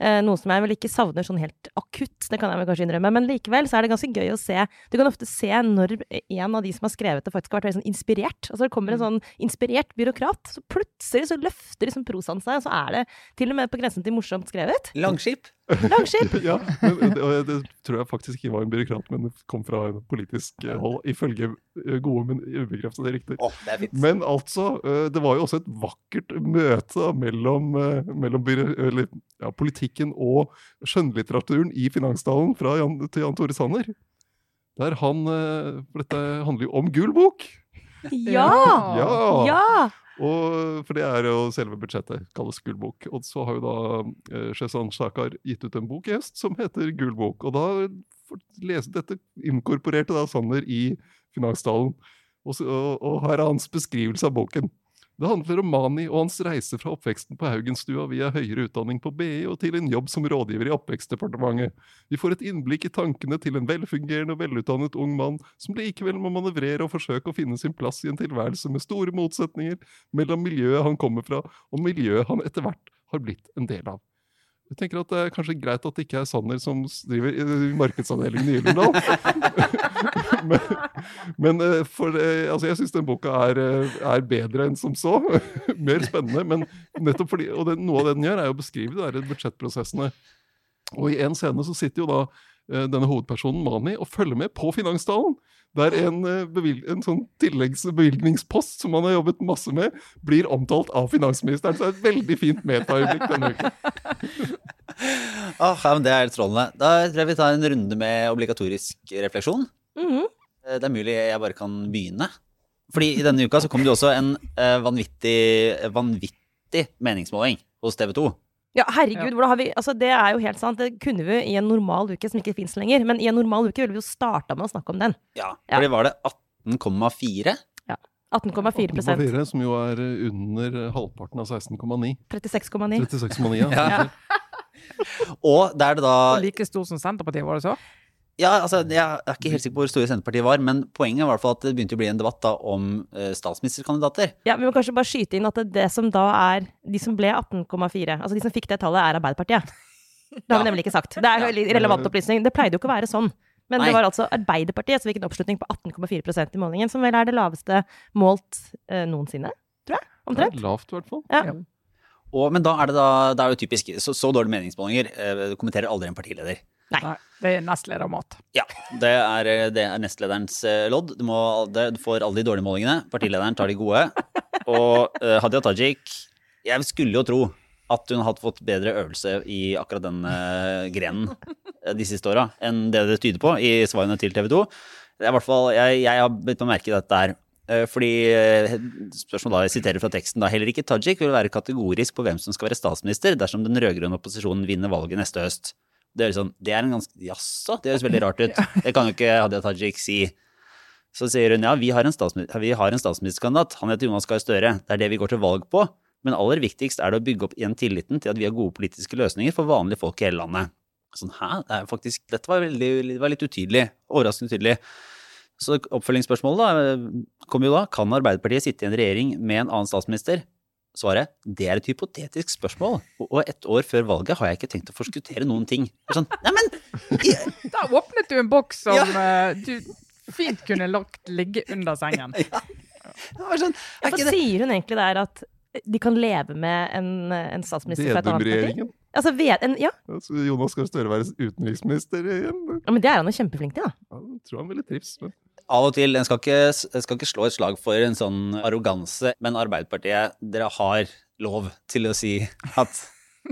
eh, noe som jeg vel ikke savner sånn helt akutt, det kan jeg vel kanskje innrømme, men likevel så er det ganske gøy å se Du kan ofte se når en av de som har skrevet det, faktisk har vært veldig sånn inspirert. Altså det kommer en sånn inspirert byråkrat, så plutselig så løfter liksom prosaen seg, og så er det til og med på grensen til morsomt skrevet. Langskip? Langskip! Ja, men, det, det tror jeg faktisk ikke var en byråkrat, men det kom fra en politisk eh, hold, ifølge eh, gode, men ubekreftede rykter. Er fint. Men altså, eh, det var jo også et vakkert møte da, mellom, mellom eller, ja, politikken og skjønnlitteraturen i Finansdalen fra Jan, til Jan Tore Sanner. Der han For dette handler jo om Gul bok! Ja! Ja! Ja! Og, for det er jo selve budsjettet, kalles gullbok. Og så har jo da eh, Shezan Shakar gitt ut en bok i høst som heter Gullbok. Og da for- lese dette inkorporerte da Sanner i finanstalen. Og, så, og, og her er hans beskrivelse av boken. Det handler om Mani og hans reise fra oppveksten på Haugenstua via høyere utdanning på BI og til en jobb som rådgiver i Oppvekstdepartementet. Vi får et innblikk i tankene til en velfungerende og velutdannet ung mann som likevel må manøvrere og forsøke å finne sin plass i en tilværelse med store motsetninger mellom miljøet han kommer fra og miljøet han etter hvert har blitt en del av. Jeg tenker at Det er kanskje greit at det ikke er Sanner som driver i markedsavdelingen i Gyldendal. men men eh, for, eh, altså jeg syns den boka er, eh, er bedre enn som så. Mer spennende. Men nettopp fordi, og det, noe av det den gjør, er å beskrive de budsjettprosessene. Og i en scene så sitter jo da denne hovedpersonen Mani og følger med på finanstalen. Der en, en sånn tilleggsbevilgningspost som han har jobbet masse med, blir omtalt av finansministeren. Så det er et veldig fint metaøyeblikk denne uken. Ah, ja, men det er strålende. Da tror jeg vi tar en runde med obligatorisk refleksjon. Mhm. -hmm. Det er mulig jeg bare kan begynne. Fordi i denne uka så kom det jo også en eh, vanvittig, vanvittig meningsmåling hos TV 2. Ja, herregud, ja. har vi Altså, det er jo helt sant. Det kunne vi i en normal uke som ikke fins lenger. Men i en normal uke ville vi jo starta med å snakke om den. Ja, Ja. fordi var det 18,4? Ja. 18,4% 8,4, som jo er under halvparten av 16,9. 36,9. 36,9, ja. Ja. Og der det da Og like stor som Senterpartiet, var det så? Ja, altså, jeg er ikke helt sikker på hvor store Senterpartiet var, men poenget var i hvert fall at det begynte å bli en debatt da om eh, statsministerkandidater. Ja, Vi må kanskje bare skyte inn at det, det som da er De som ble 18,4, altså de som fikk det tallet, er Arbeiderpartiet. Det har vi Ja. nemlig ikke sagt. Det er jo relevant opplysning. Det pleide jo ikke å være sånn. Men Nei. det var altså Arbeiderpartiet som fikk en oppslutning på 18,4% i målingen, som vel er det laveste målt eh, noensinne, tror jeg. Det er lavt, i hvert fall. Ja. Ja. Og, men da er det da, det er jo typisk, så, så dårlige meningsmålinger eh, kommenterer aldri en partileder. Nei. Det er nestledermat. Ja, det er, eh, det er nestlederens eh, lodd. Du, må, det, du får alle de dårlige målingene. Partilederen tar de gode. Og uh, Hadia Tajik Jeg skulle jo tro at hun hadde fått bedre øvelse i akkurat den uh, grenen de siste åra enn det det tyder på i svarene til TV 2. Det er hvert fall, jeg, jeg har begynt å merke dette her. Uh, Fordi spørsmålet da, jeg siterer fra teksten da, Heller ikke Tajik vil være kategorisk på hvem som skal være statsminister dersom den rød-grønne opposisjonen vinner valget neste høst. Det er, sånn det er en ganske Jaså, det høres veldig rart ut. Det kan jo ikke Hadia Tajik si. Så sier hun ja, vi har en, statsminister, vi har en statsministerkandidat. Han heter Jonas Gahr Støre. Det er det vi går til valg på. Men aller viktigst er det å bygge opp igjen tilliten til at vi har gode politiske løsninger for vanlige folk i hele landet. Sånn, hæ? Det er faktisk, dette var, veldig, det var litt utydelig. Overraskende utydelig. Så oppfølgingsspørsmålet da, kommer jo da. Kan Arbeiderpartiet sitte i en regjering med en annen statsminister? Svaret det er et hypotetisk spørsmål, og- et år før valget har jeg ikke tenkt å forskuttere noen ting. Sånn, Neimen Da åpnet du en boks som Ja. eh, du fint kunne lagt ligge under sengen. Ja. Hva sånn, er sier hun egentlig der at de kan leve med en, en statsminister fra et annet parti? Altså, ved, en, ja. Jonas Gahr Støre være utenriksminister igjen. ja, men det er han jo kjempeflink til, da. Ja, jeg tror han ville trives. Men Av og til, En skal ikke, en skal ikke slå et slag for en sånn arroganse, men Arbeiderpartiet, dere har lov til å si at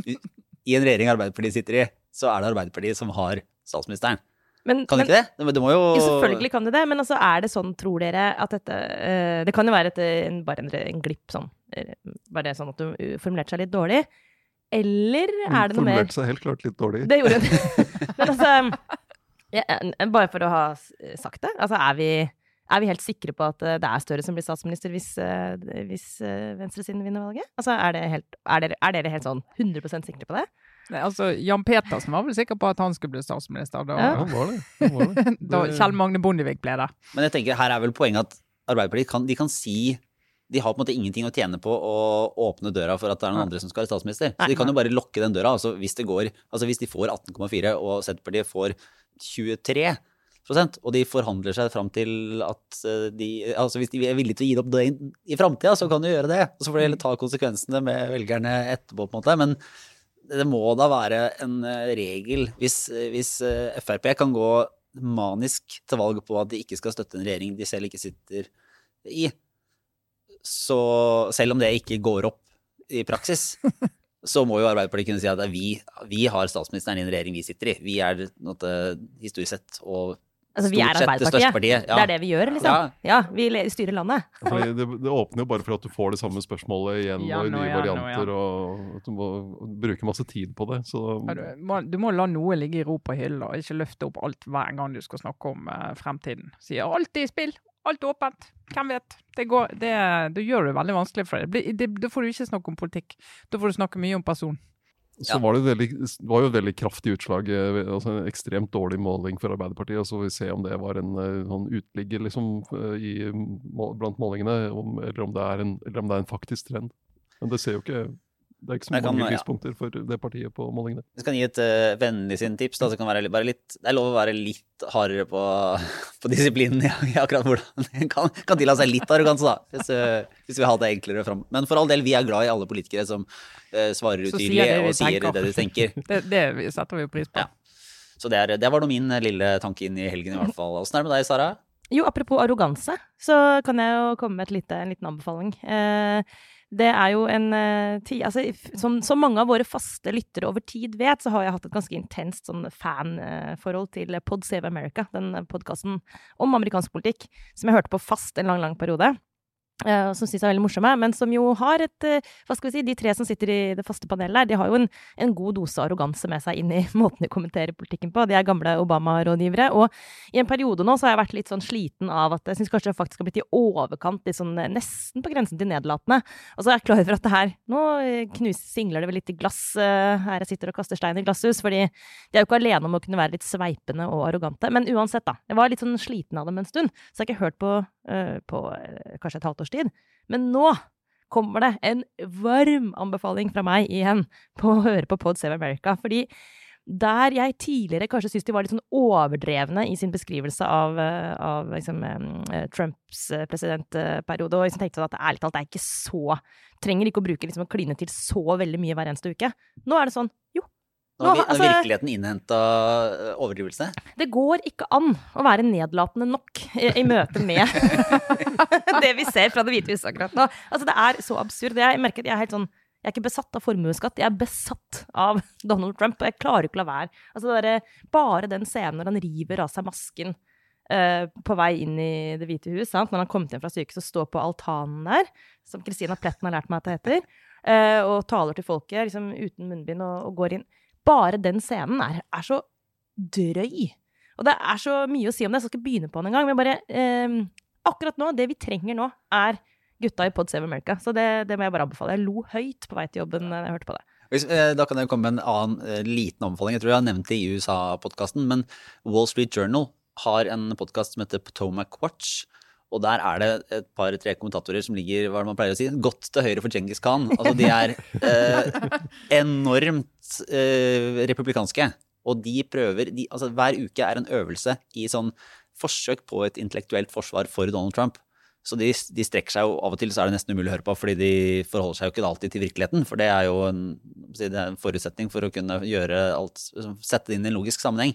i en regjering Arbeiderpartiet sitter i, så er det Arbeiderpartiet som har statsministeren. Men, Kan de ikke det? Det, det må jo Jo, selvfølgelig kan det det, men altså, er det sånn, tror dere, at dette eh, Det kan jo være et, en, bare en, en glipp, sånn. Bare det sånn at du formulerte seg litt dårlig. Eller er det noe mer formulerte seg helt klart litt dårlig. Det gjorde hun. Men altså Bare for å ha sagt det. Altså, er vi, er vi helt sikre på at eh, det er Støre som blir statsminister hvis, eh, hvis eh, venstresiden vinner valget? Altså, er, det helt, er, dere, er dere helt sånn 100% sikre på det? Nei, altså, Jan Petersen var vel sikker på at han skulle bli statsminister da, Ja. Ja, han var det. Han var det. da Kjell Magne Bondevik ble det. Men jeg tenker, her er vel poenget at Arbeiderpartiet kan, de kan si de har på en måte ingenting å tjene på å åpne døra for at det er noen andre som skal være statsminister. Så de kan jo bare lokke den døra. Altså hvis det går, altså hvis de får 18,4 og Senterpartiet får 23% og de forhandler seg fram til at eh, de Altså hvis de er villige til å gi det opp det i framtida, så kan de gjøre det. Og så får de heller ta konsekvensene med velgerne etterpå, på en måte. Men det må da være en eh, regel hvis, hvis eh, Frp kan gå manisk til valg på at de ikke skal støtte en regjering de selv ikke sitter i, så selv om det ikke går opp i praksis, så må jo Arbeiderpartiet kunne si at vi, vi har statsministeren i en regjering vi sitter i. Vi er noe, historisk sett og Altså, vi er Arbeiderpartiet. Ja. Det er det vi gjør, liksom. Ja. Ja, vi styrer landet. Fordi det, det åpner jo bare for at du får det samme spørsmålet igjen og i nye varianter, og at du må bruke masse tid på det. Så Ja, du, må, du må la noe ligge i ro på hylla, og ikke løfte opp alt hver gang du skal snakke om uh, fremtiden. Sier alt er i spill, alt er åpent, hvem vet? Det går, det, det gjør det veldig vanskelig for deg. Det Da får du ikke snakke om politikk, da får du snakke mye om person. Så Ja. var det, veldig, var jo et veldig kraftig utslag, eh, altså en ekstremt dårlig måling for Arbeiderpartiet. og Så får vi se om det var en eh, sånn utligger liksom, eh, i, blant målingene, om, eller, om det er en, eller om det er en faktisk trend. Men det ser jo ikke det er ikke så mange kan- lyspunkter ja. for det partiet på målingene. Vi kan gi et uh, vennlig sin tips. Da, så kan være litt, bare litt, det er lov å være litt hardere på, på disiplinen i, i akkurat hvordan en kan, kan tillate seg litt arroganse, da. Hvis, eh, hvis vi har det enklere fram. Men for all del, vi er glad i alle politikere som uh, svarer utydelig sier og sier tenker. det de tenker. Det, det setter vi jo pris på. Ja. Så det, er, det var nå min eh, lille tanke inn i helgen, i hvert fall. Åssen er det med deg, Sara? Jo, apropos arroganse, så kan jeg jo komme med et lite, en liten anbefaling. Eh, det er jo en tid altså, som, som mange av våre faste lyttere over tid vet, så har jeg hatt et ganske intenst sånn fanforhold til Pod Save America, den podkasten om amerikansk politikk, som jeg hørte på fast en lang, lang periode. Eh, som syns er veldig morsomme, men som jo har et eh, Hva skal vi si, de tre som sitter i det faste panelet her, de har jo en, en god dose arroganse med seg inn i måten de kommenterer politikken på. De er gamle Obama-rådgivere. Og i en periode nå så har jeg vært litt sånn sliten av at jeg syns kanskje det faktisk har blitt i overkant litt sånn eh, nesten på grensen til nedlatende. Og så er jeg klar over at det her Nå knuser, knus, singler det vel litt i glass her jeg sitter og kaster stein i glasshus, fordi de er jo ikke alene om å kunne være litt sveipende og arrogante. Men uansett, da. Jeg var litt sånn sliten av dem en stund, så jeg har ikke hørt på, på eh, kanskje et halvt års tid. Men nå kommer det en varm anbefaling fra meg igjen på å høre på Pod Save America. Fordi der jeg tidligere kanskje syntes de var litt sånn overdrevne i sin beskrivelse av, eh, av liksom, eh, Trumps eh, presidentperiode, og liksom tenkte sånn at ærlig talt, det er ikke så Trenger ikke å bruke liksom å kline til så veldig mye hver eneste uke. Nå er det sånn, jo. Nå har, vi, altså- virkeligheten innhenta overdrivelse. Det går ikke an å være nedlatende nok i, i møte med det vi ser fra Det hvite huset akkurat nå. Altså, det er så absurd. Jeg merker at jeg er helt sånn jeg er ikke besatt av formuesskatt, jeg er besatt av Donald Trump. Og jeg klarer ikke å la være. Altså, det derre- bare den scenen når han river av seg masken uh, på vei inn i Det hvite hus, sant? når han kom hjem fra sykehuset og står på altanen der, som Christina Pletten har lært meg at det heter, uh, og taler til folket liksom, uten munnbind og, og går inn. Bare den scenen er, er så drøy. Og det er så mye å si om det, jeg skal ikke begynne på den engang. Men bare eh, Akkurat nå, det vi trenger nå, er gutta i Pod Save America. Så det, det må jeg bare anbefale. Jeg lo høyt på vei til jobben da jeg hørte på det. Hvis, eh, da kan jeg komme med en annen eh, liten anbefaling. Jeg tror jeg har nevnt det i USA-podkasten, men Wall Street Journal har en podkast som heter Potomac Watch. Og der er det et par-tre kommentatorer som ligger hva man pleier å si, godt til høyre for Djengis Khan. Altså de er eh, enormt eh, republikanske. Og de prøver de, altså Hver uke er en øvelse i sånn forsøk på et intellektuelt forsvar for Donald Trump. Så de, de strekker seg jo av og til, så er det nesten umulig å høre på, fordi de forholder seg jo ikke alltid til virkeligheten. For det er jo en, det er en forutsetning for å kunne gjøre alt, sette det inn i en logisk sammenheng.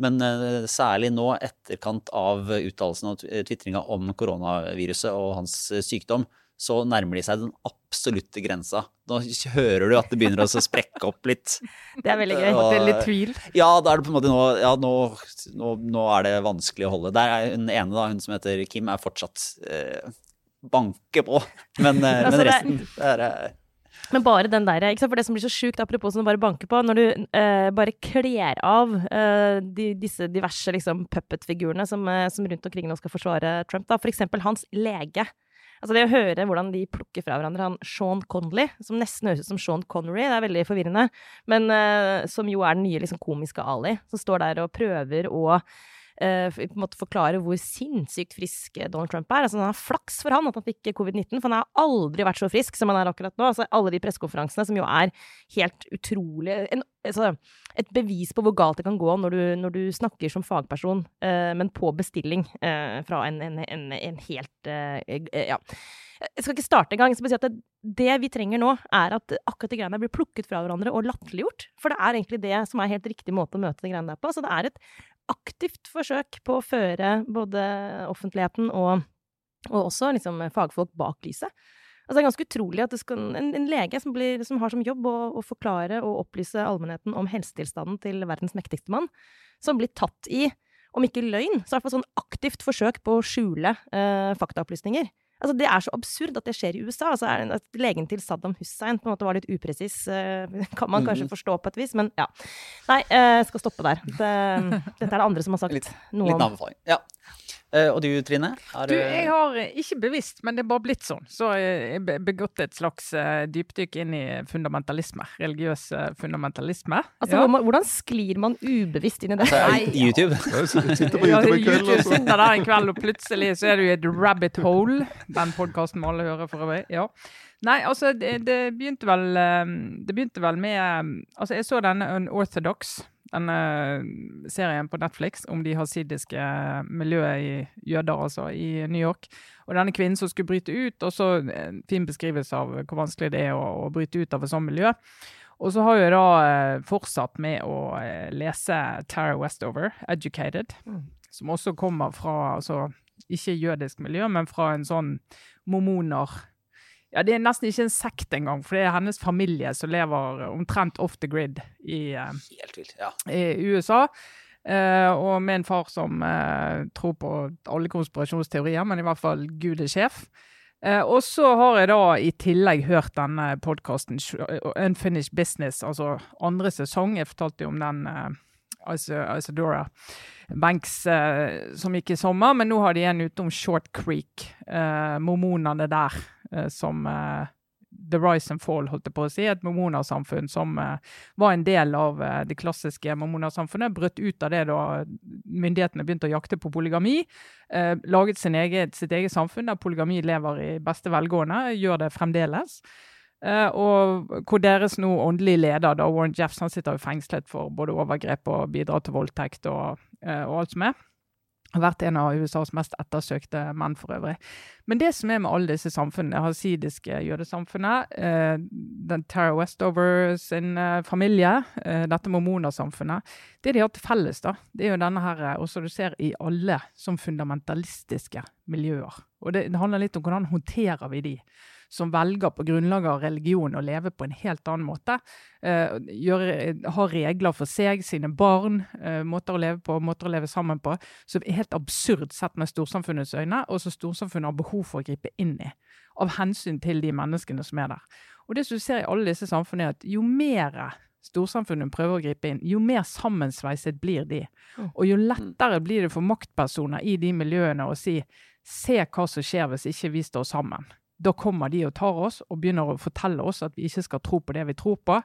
Men eh, særlig nå, etterkant av uttalelsen og tvitringa om koronaviruset og hans eh, sykdom, så nærmer de seg den absolutte grensa. Nå hører du at det begynner å sprekke opp litt. Det er veldig gøy. Og- Det er litt tvil. Ja, da er det på en måte nå Ja, nå, nå, nå er det vanskelig å holde. Der er hun ene, da, hun som heter Kim, er fortsatt eh, banke på. Men, eh, Altså, men resten det er, Men bare den der, ikke sant? For det som blir så sjukt, apropos som bare banker på, når du eh, bare kler av eh, de, disse diverse liksom, puppet-figurene som, eh, som rundt omkring nå skal forsvare Trump, da. For eksempel hans lege. Altså det å høre hvordan de plukker fra hverandre han Sean Connolly, som nesten høres ut som Sean Connery, det er veldig forvirrende, men eh, som jo er den nye liksom, komiske Ali, som står der og prøver å f- på en måte forklare hvor sinnssykt frisk Donald Trump er. Altså, han har flaks for han at han fikk covid-19, for han har aldri vært så frisk som han er akkurat nå. Altså, alle de pressekonferansene som jo er helt utrolig en, altså, Et bevis på hvor galt det kan gå når du, når du snakker som fagperson, uh, men på bestilling uh, fra en, en, en, helt Ja. Jeg skal ikke starte engang. Si at det, det vi trenger nå, er at akkurat de greiene blir plukket fra hverandre og latterliggjort. For det er egentlig det som er helt riktig måte å møte de greiene der på. Så det er et aktivt forsøk på å føre både offentligheten og, og også liksom fagfolk bak lyset. Altså, det er ganske utrolig at skal, en, en, lege som, blir, som, har som jobb å, å, forklare og opplyse allmennheten om helsetilstanden til verdens mektigste mann, som blir tatt i, om ikke løgn, så i hvert fall sånn aktivt forsøk på å skjule eh, faktaopplysninger. Altså, det er så absurd at det skjer i USA. Altså, at legen til Saddam Hussein på en måte var litt upresis, uh, kan man kanskje mm. forstå på et vis, men ja. Nei, jeg uh, skal stoppe der. Det, dette er det andre som har sagt litt, noe om. Litt anbefaling. Ja. Uh, og du Trine? Har, du, jeg har ikke bevisst, men det er bare blitt sånn. Så jeg har begått et slags uh, dypdykk inn i fundamentalisme. Religiøs fundamentalisme. Altså, ja. Hvordan sklir man ubevisst inn i det? Altså, YouTube. sitter på YouTube en kveld. YouTube sitter der en kveld, og plutselig så er du i et rabbit hole. Den podkasten må alle høre for øvrig. Ja. Nei, altså, det, det, begynte vel Det begynte vel med Altså, jeg så denne Unorthodox denne serien på Netflix om de hasidiske miljøet i jøder, altså, i New York. Og denne kvinnen som skulle bryte ut, og så en fin beskrivelse av hvor vanskelig det er å, å bryte ut av et sånt miljø. Og så har jeg da eh, fortsatt med å eh, lese Tara Westover, 'Educated', mm. som også kommer fra altså, ikke jødisk miljø, men fra en sånn mormoner ja, Det er nesten ikke en sekt engang, for det er hennes familie som lever omtrent off the grid i, vilt, ja. i USA. Uh, og med en far som uh, tror på alle konspirasjonsteorier, men i hvert fall Gud er sjef. Uh, og så har jeg da i tillegg hørt denne podkasten Unfinished Business, altså andre sesong. Jeg fortalte jo om den Isadora Banks som gikk i sommer, men nå har de en ute om Short Creek, mormonene der. Eh, som eh, The Rise and Fall, holdt jeg på å si, et mormonersamfunn som uh, var en del av uh, det klassiske mormonersamfunnet. Brøt ut av det da myndighetene begynte å jakte på polygami. Laget eget, sitt eget samfunn der polygami lever i beste velgående, gjør det fremdeles. Og hvor deres nå åndelige leder, da Warren Jeffs, han sitter jo fengslet for både overgrep og bidrag til voldtekt og, og alt som er. Har vært en av USAs mest ettersøkte menn for øvrig. Men det som er med alle disse samfunnene, det hasidiske jødesamfunnet, eh, den Tara Westover sin eh, familie, eh, dette mormonersamfunnet, det de har til felles, da, det er jo denne her, eh, også du ser i alle som fundamentalistiske miljøer. Og det, det handler litt om hvordan håndterer vi de som velger på grunnlag av religion å leve på en helt annen måte. Uh, gjør, har regler for seg, sine barn, uh, måter å leve på, måter å leve sammen på, som er helt absurd sett med storsamfunnets øyne, og som storsamfunnet har behov for å gripe inn i. Av hensyn til de menneskene som er der. Og det som du ser i alle disse samfunnene, er at jo mer storsamfunnet prøver å gripe inn, jo mer sammensveiset blir de. Mm. Og jo lettere blir det for maktpersoner i de miljøene å si se hva som skjer hvis ikke vi står sammen. Da kommer de og tar oss og begynner å fortelle oss at vi ikke skal tro på det vi tror på.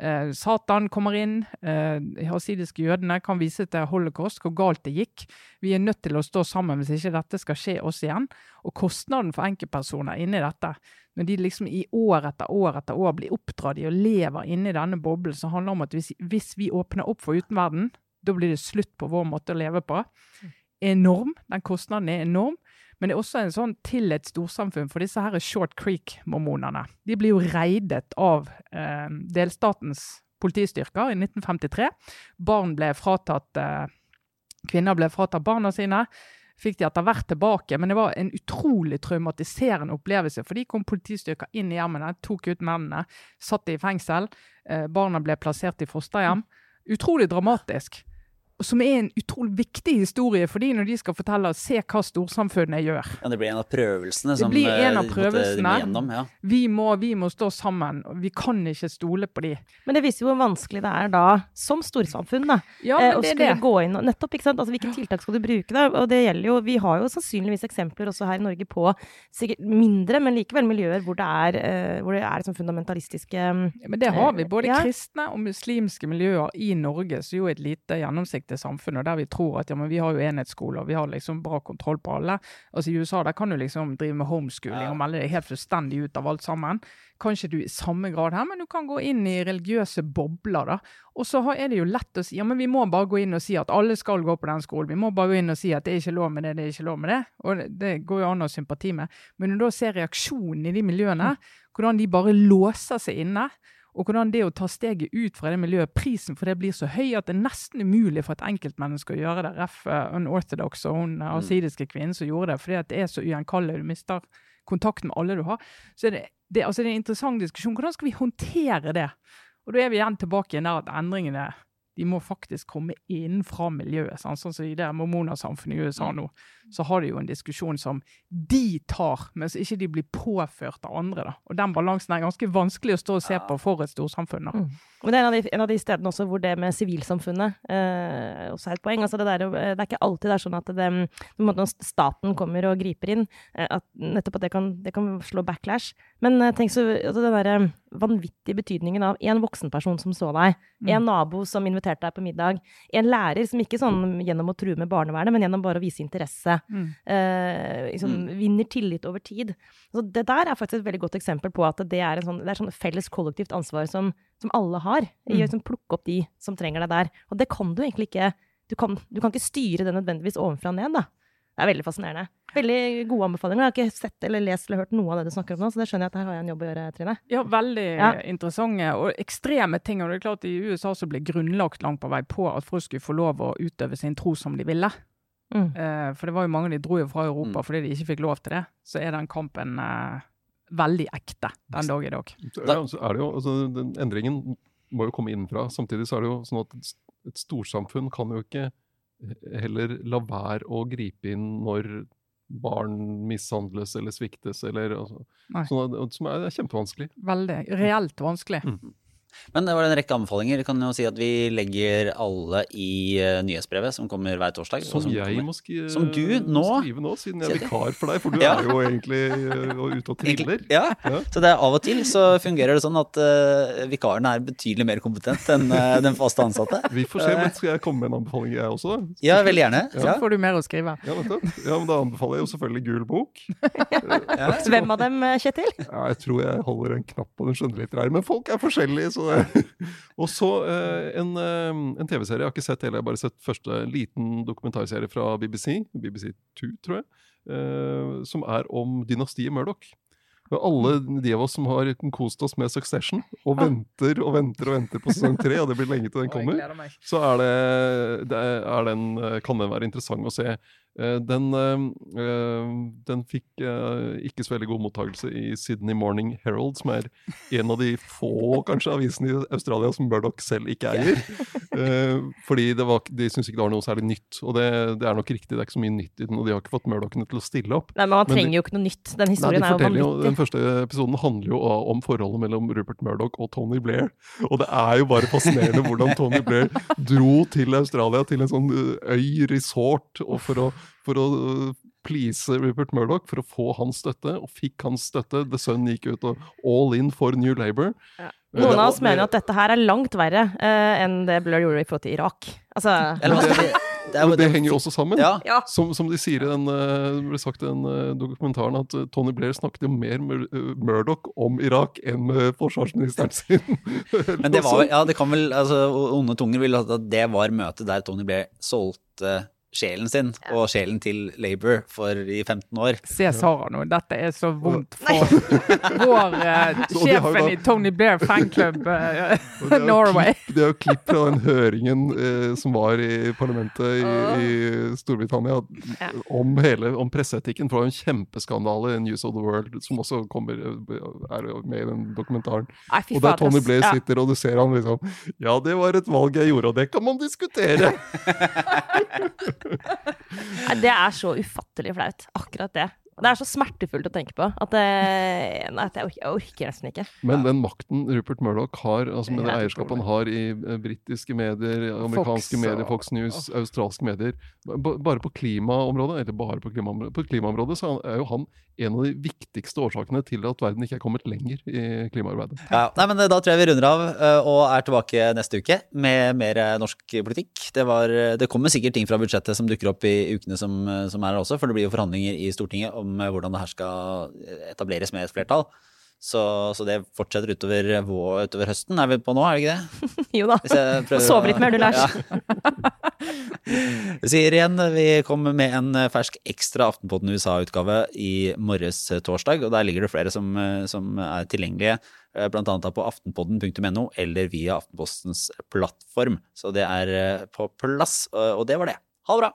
Eh, Satan kommer inn. Eh, hasidiske jødene kan vise til holocaust, hvor galt det gikk. Vi er nødt til å stå sammen hvis ikke dette skal skje oss igjen. Og kostnaden for enkeltpersoner inni dette, når de liksom i år etter år etter år blir oppdratt i og lever inni denne boblen, som handler om at hvis, hvis vi åpner opp for utenverden, da blir det slutt på vår måte å leve på. Enorm. Den kostnaden er enorm. Men det er også en sånn til et storsamfunn, for disse her er Short Creek-mormonene. De blir jo reidet av eh, delstatens politistyrker i 1953. Barn ble fratatt eh, Kvinner ble fratatt barna sine. Fikk de etter hvert tilbake, men det var en utrolig traumatiserende opplevelse. For de kom politistyrker inn i hjemmene, tok ut mennene, satt de i fengsel. Eh, barna ble plassert i fosterhjem. Utrolig dramatisk som er en utrolig viktig historie for de når de skal fortelle se hva storsamfunnet gjør. Ja, Det blir en av prøvelsene som det blir en av eh, prøvelsene. Gjennom, ja. vi, må, vi, må, stå sammen. Vi kan ikke stole på de. Men det viser jo hvor vanskelig det er da, som storsamfunn, da, ja, eh, å skulle gå inn og Nettopp, ikke sant. Altså, hvilke tiltak skal du bruke da? Og det gjelder jo Vi har jo sannsynligvis eksempler også her i Norge på sikkert mindre, men likevel miljøer hvor det er, uh, hvor det er liksom fundamentalistiske Men det har vi. Både ja. kristne og muslimske miljøer i Norge, som jo er et lite gjennomsiktig perfekte samfunnet, der vi tror at ja, men vi har jo enhetsskoler, vi har liksom bra kontroll på alle. Altså I USA der kan du liksom drive med homeschooling og melde deg helt fullstendig ut av alt sammen. Kanskje du i samme grad her, men du kan gå inn i religiøse bobler. da. Og så er det jo lett å si ja, men vi må bare gå inn og si at alle skal gå på den skolen. Vi må bare gå inn og si at det er ikke lov med det, det er ikke lov med det. Og det, det går jo an å ha sympati med. Men når du da ser reaksjonen i de miljøene, hvordan de bare låser seg inne, og hvordan det å ta steget ut fra det miljøet, prisen for det blir så høy at det er nesten umulig for et enkeltmenneske å gjøre det. Ref. uh, Unorthodox og hun uh, asidiske kvinnen som gjorde det, fordi at det er så ugjenkallelig. Du mister kontakt med alle du har. Så er det, det, altså det er en interessant diskusjon. Hvordan skal vi håndtere det? Og da er vi igjen tilbake igjen der at endringene de må faktisk komme inn fra miljøet. Sånn som i det mormonersamfunnet i USA nå, så har de jo en diskusjon som de tar, mens ikke de blir påført av andre. da. Og den balansen er ganske vanskelig å stå og se på for et storsamfunn. Mm. Men det er en av, de, en av de stedene også hvor det med sivilsamfunnet eh, også er et poeng. Altså det, der, eh, det er ikke alltid det er sånn at det, på en måte når staten kommer og griper inn, eh, at nettopp at det kan, det kan slå backlash. Men eh, tenk så altså den derre vanvittige betydningen av en voksenperson som så deg, en nabo som inviterte deg på middag, en lærer som ikke sånn gjennom å true med barnevernet, men gjennom bare å vise interesse, Mm. eh, liksom, vinner tillit over tid. Så det der er faktisk et veldig godt eksempel på at det er en sånn, det er sånn felles kollektivt ansvar som, som alle har. I å Mm. liksom plukke opp de som trenger deg der. Og det kan du egentlig ikke Du kan, du kan ikke styre det nødvendigvis ovenfra og ned, da. Det er veldig fascinerende. Veldig gode anbefalinger. Jeg har ikke sett eller lest eller hørt noe av det du snakker om nå, så det skjønner jeg at her har jeg en jobb å gjøre, Trine. Ja, veldig Ja. interessante og ekstreme ting. Og det er klart I USA så ble grunnlagt langt på vei på at folk skulle få lov å utøve sin tro som de ville. Mm. Eh, for det var jo mange de dro jo fra Europa Mm. fordi de ikke fikk lov til det. Så er den kampen eh, veldig ekte den dag i dag. Ja, så er det jo, altså, den endringen må jo komme innenfra. Samtidig så er det jo sånn at et storsamfunn kan jo ikke heller la være å gripe inn når barn mishandles eller sviktes, eller altså, sånn at, som er, er kjempevanskelig. Veldig reelt vanskelig. Mm. Men det var en rekke anbefalinger. Vi kan jo si at vi legger alle i eh, nyhetsbrevet som kommer hver torsdag. Som, Som jeg kommer- må, skri Som du må nå- skrive nå, siden jeg er vikar for deg. For du Ja. er jo egentlig uh, ute og triller. Ja. Ja. Så det er av og til så fungerer det sånn at uh, vikaren er betydelig mer kompetent enn uh, den faste ansatte. Vi får se, men skal jeg komme med en anbefaling jeg også? da? Ja, veldig gjerne. Så Ja. får du mer å skrive. Ja, ja, men Da anbefaler jeg jo selvfølgelig Gul bok. Hvem av dem, eh, Kjetil? Ja, jeg tror jeg holder en knapp på den skjønnlitterære, men folk er forskjellige. Så det. Og så eh, en, eh, en TV-serie. Jeg har ikke sett hele, jeg har bare sett første liten dokumentarserie fra BBC, BBC2, tror jeg, eh, som er om dynastiet Murdoch. Og alle de av oss som har kost oss med Succession, og venter og venter og venter på sesong tre, og det blir lenge til den kommer, så er det, det er den, kan den være interessant å se. Eh, Den, eh, den fikk eh, ikke så veldig god mottakelse i Sydney Morning Herald, som er en av de få kanskje avisene i Australia som Murdoch selv ikke eier. Eh, Fordi det var, de syns ikke det var noe særlig nytt. Og det, det er nok riktig, det er ikke så mye nytt i den, og de har ikke fått Murdochene til å stille opp. Nei, men man Men trenger jo ikke noe nytt. Den Nei, historien de er jo vanvittig. Den første episoden handler jo om forholdet mellom Rupert Murdoch og Tony Blair. Og det er jo bare fascinerende hvordan Tony Blair dro til Australia, til en sånn øy, resort, og for å, for å ø, please Rupert Murdoch, for å få hans støtte, og fikk hans støtte. The Sun gikk ut og all in for New Labour. Ja. Eh, Noen av oss det- mener at dette her er langt verre uh, enn det Blur gjorde i forhold til Irak. Altså, det Men det henger jo også sammen. Ja. Som, som de sier i den, eh, ble sagt i den eh, dokumentaren, at Tony Blair snakket jo mer med Murdoch om Irak enn med forsvarsministeren sin. Men det var ja, det kan vel, altså, onde tunger ville at det var møtet der Tony Blair solgte sjelen sin og sjelen til Labour for i 15 år. Se Sara nå, dette er så vondt for vår eh, jo sjefen da- i Tony Blair fanklubb uh, jo Norway. Klipp, det er jo klipp fra den høringen uh, som var i parlamentet i, i Storbritannia Ja. om, hele, om presseetikken. For det var en kjempeskandale i News of the World, som også kommer, eh, er med i den dokumentaren. Nei, Og der Tony Blair Blair Ja. sitter, og du ser han liksom Ja, det var et valg jeg gjorde, og det kan man diskutere! Det er så ufattelig flaut. Akkurat det. Det er så smertefullt å tenke på at, det, nei, at jeg, orker, jeg orker nesten ikke. Men den makten Rupert Murdoch har, altså med det Ja. eierskapet han har i eh, britiske medier, amerikanske Fox medier, Fox News, australske medier Bare på klimaområdet, eller bare på klimaområdet, på klimaområdet så er jo han en av de viktigste årsakene til at verden ikke er kommet lenger i klimaarbeidet. Ja, nei, men Da tror jeg vi runder av eh, og er tilbake neste uke med mer eh, norsk politikk. Det, var, eh, det kommer sikkert ting fra budsjettet som dukker opp i ukene som, eh, som er her også, for det blir jo forhandlinger i Stortinget om eh, hvordan det her skal etableres med et flertall. Så, så det fortsetter utover, vår, utover høsten, er vi på nå, er det ikke det? Jo da. Prøver Sove litt mer du, Lars. Vi sier igjen, vi kommer med en fersk ekstra Aftenpodden USA-utgave i morges eh, torsdag, og der ligger det flere som, eh, som er tilgjengelige, bl.a. på aftenpodden.no eller via Aftenpostens plattform. Så det er eh, på plass, og det var det. Ha det bra!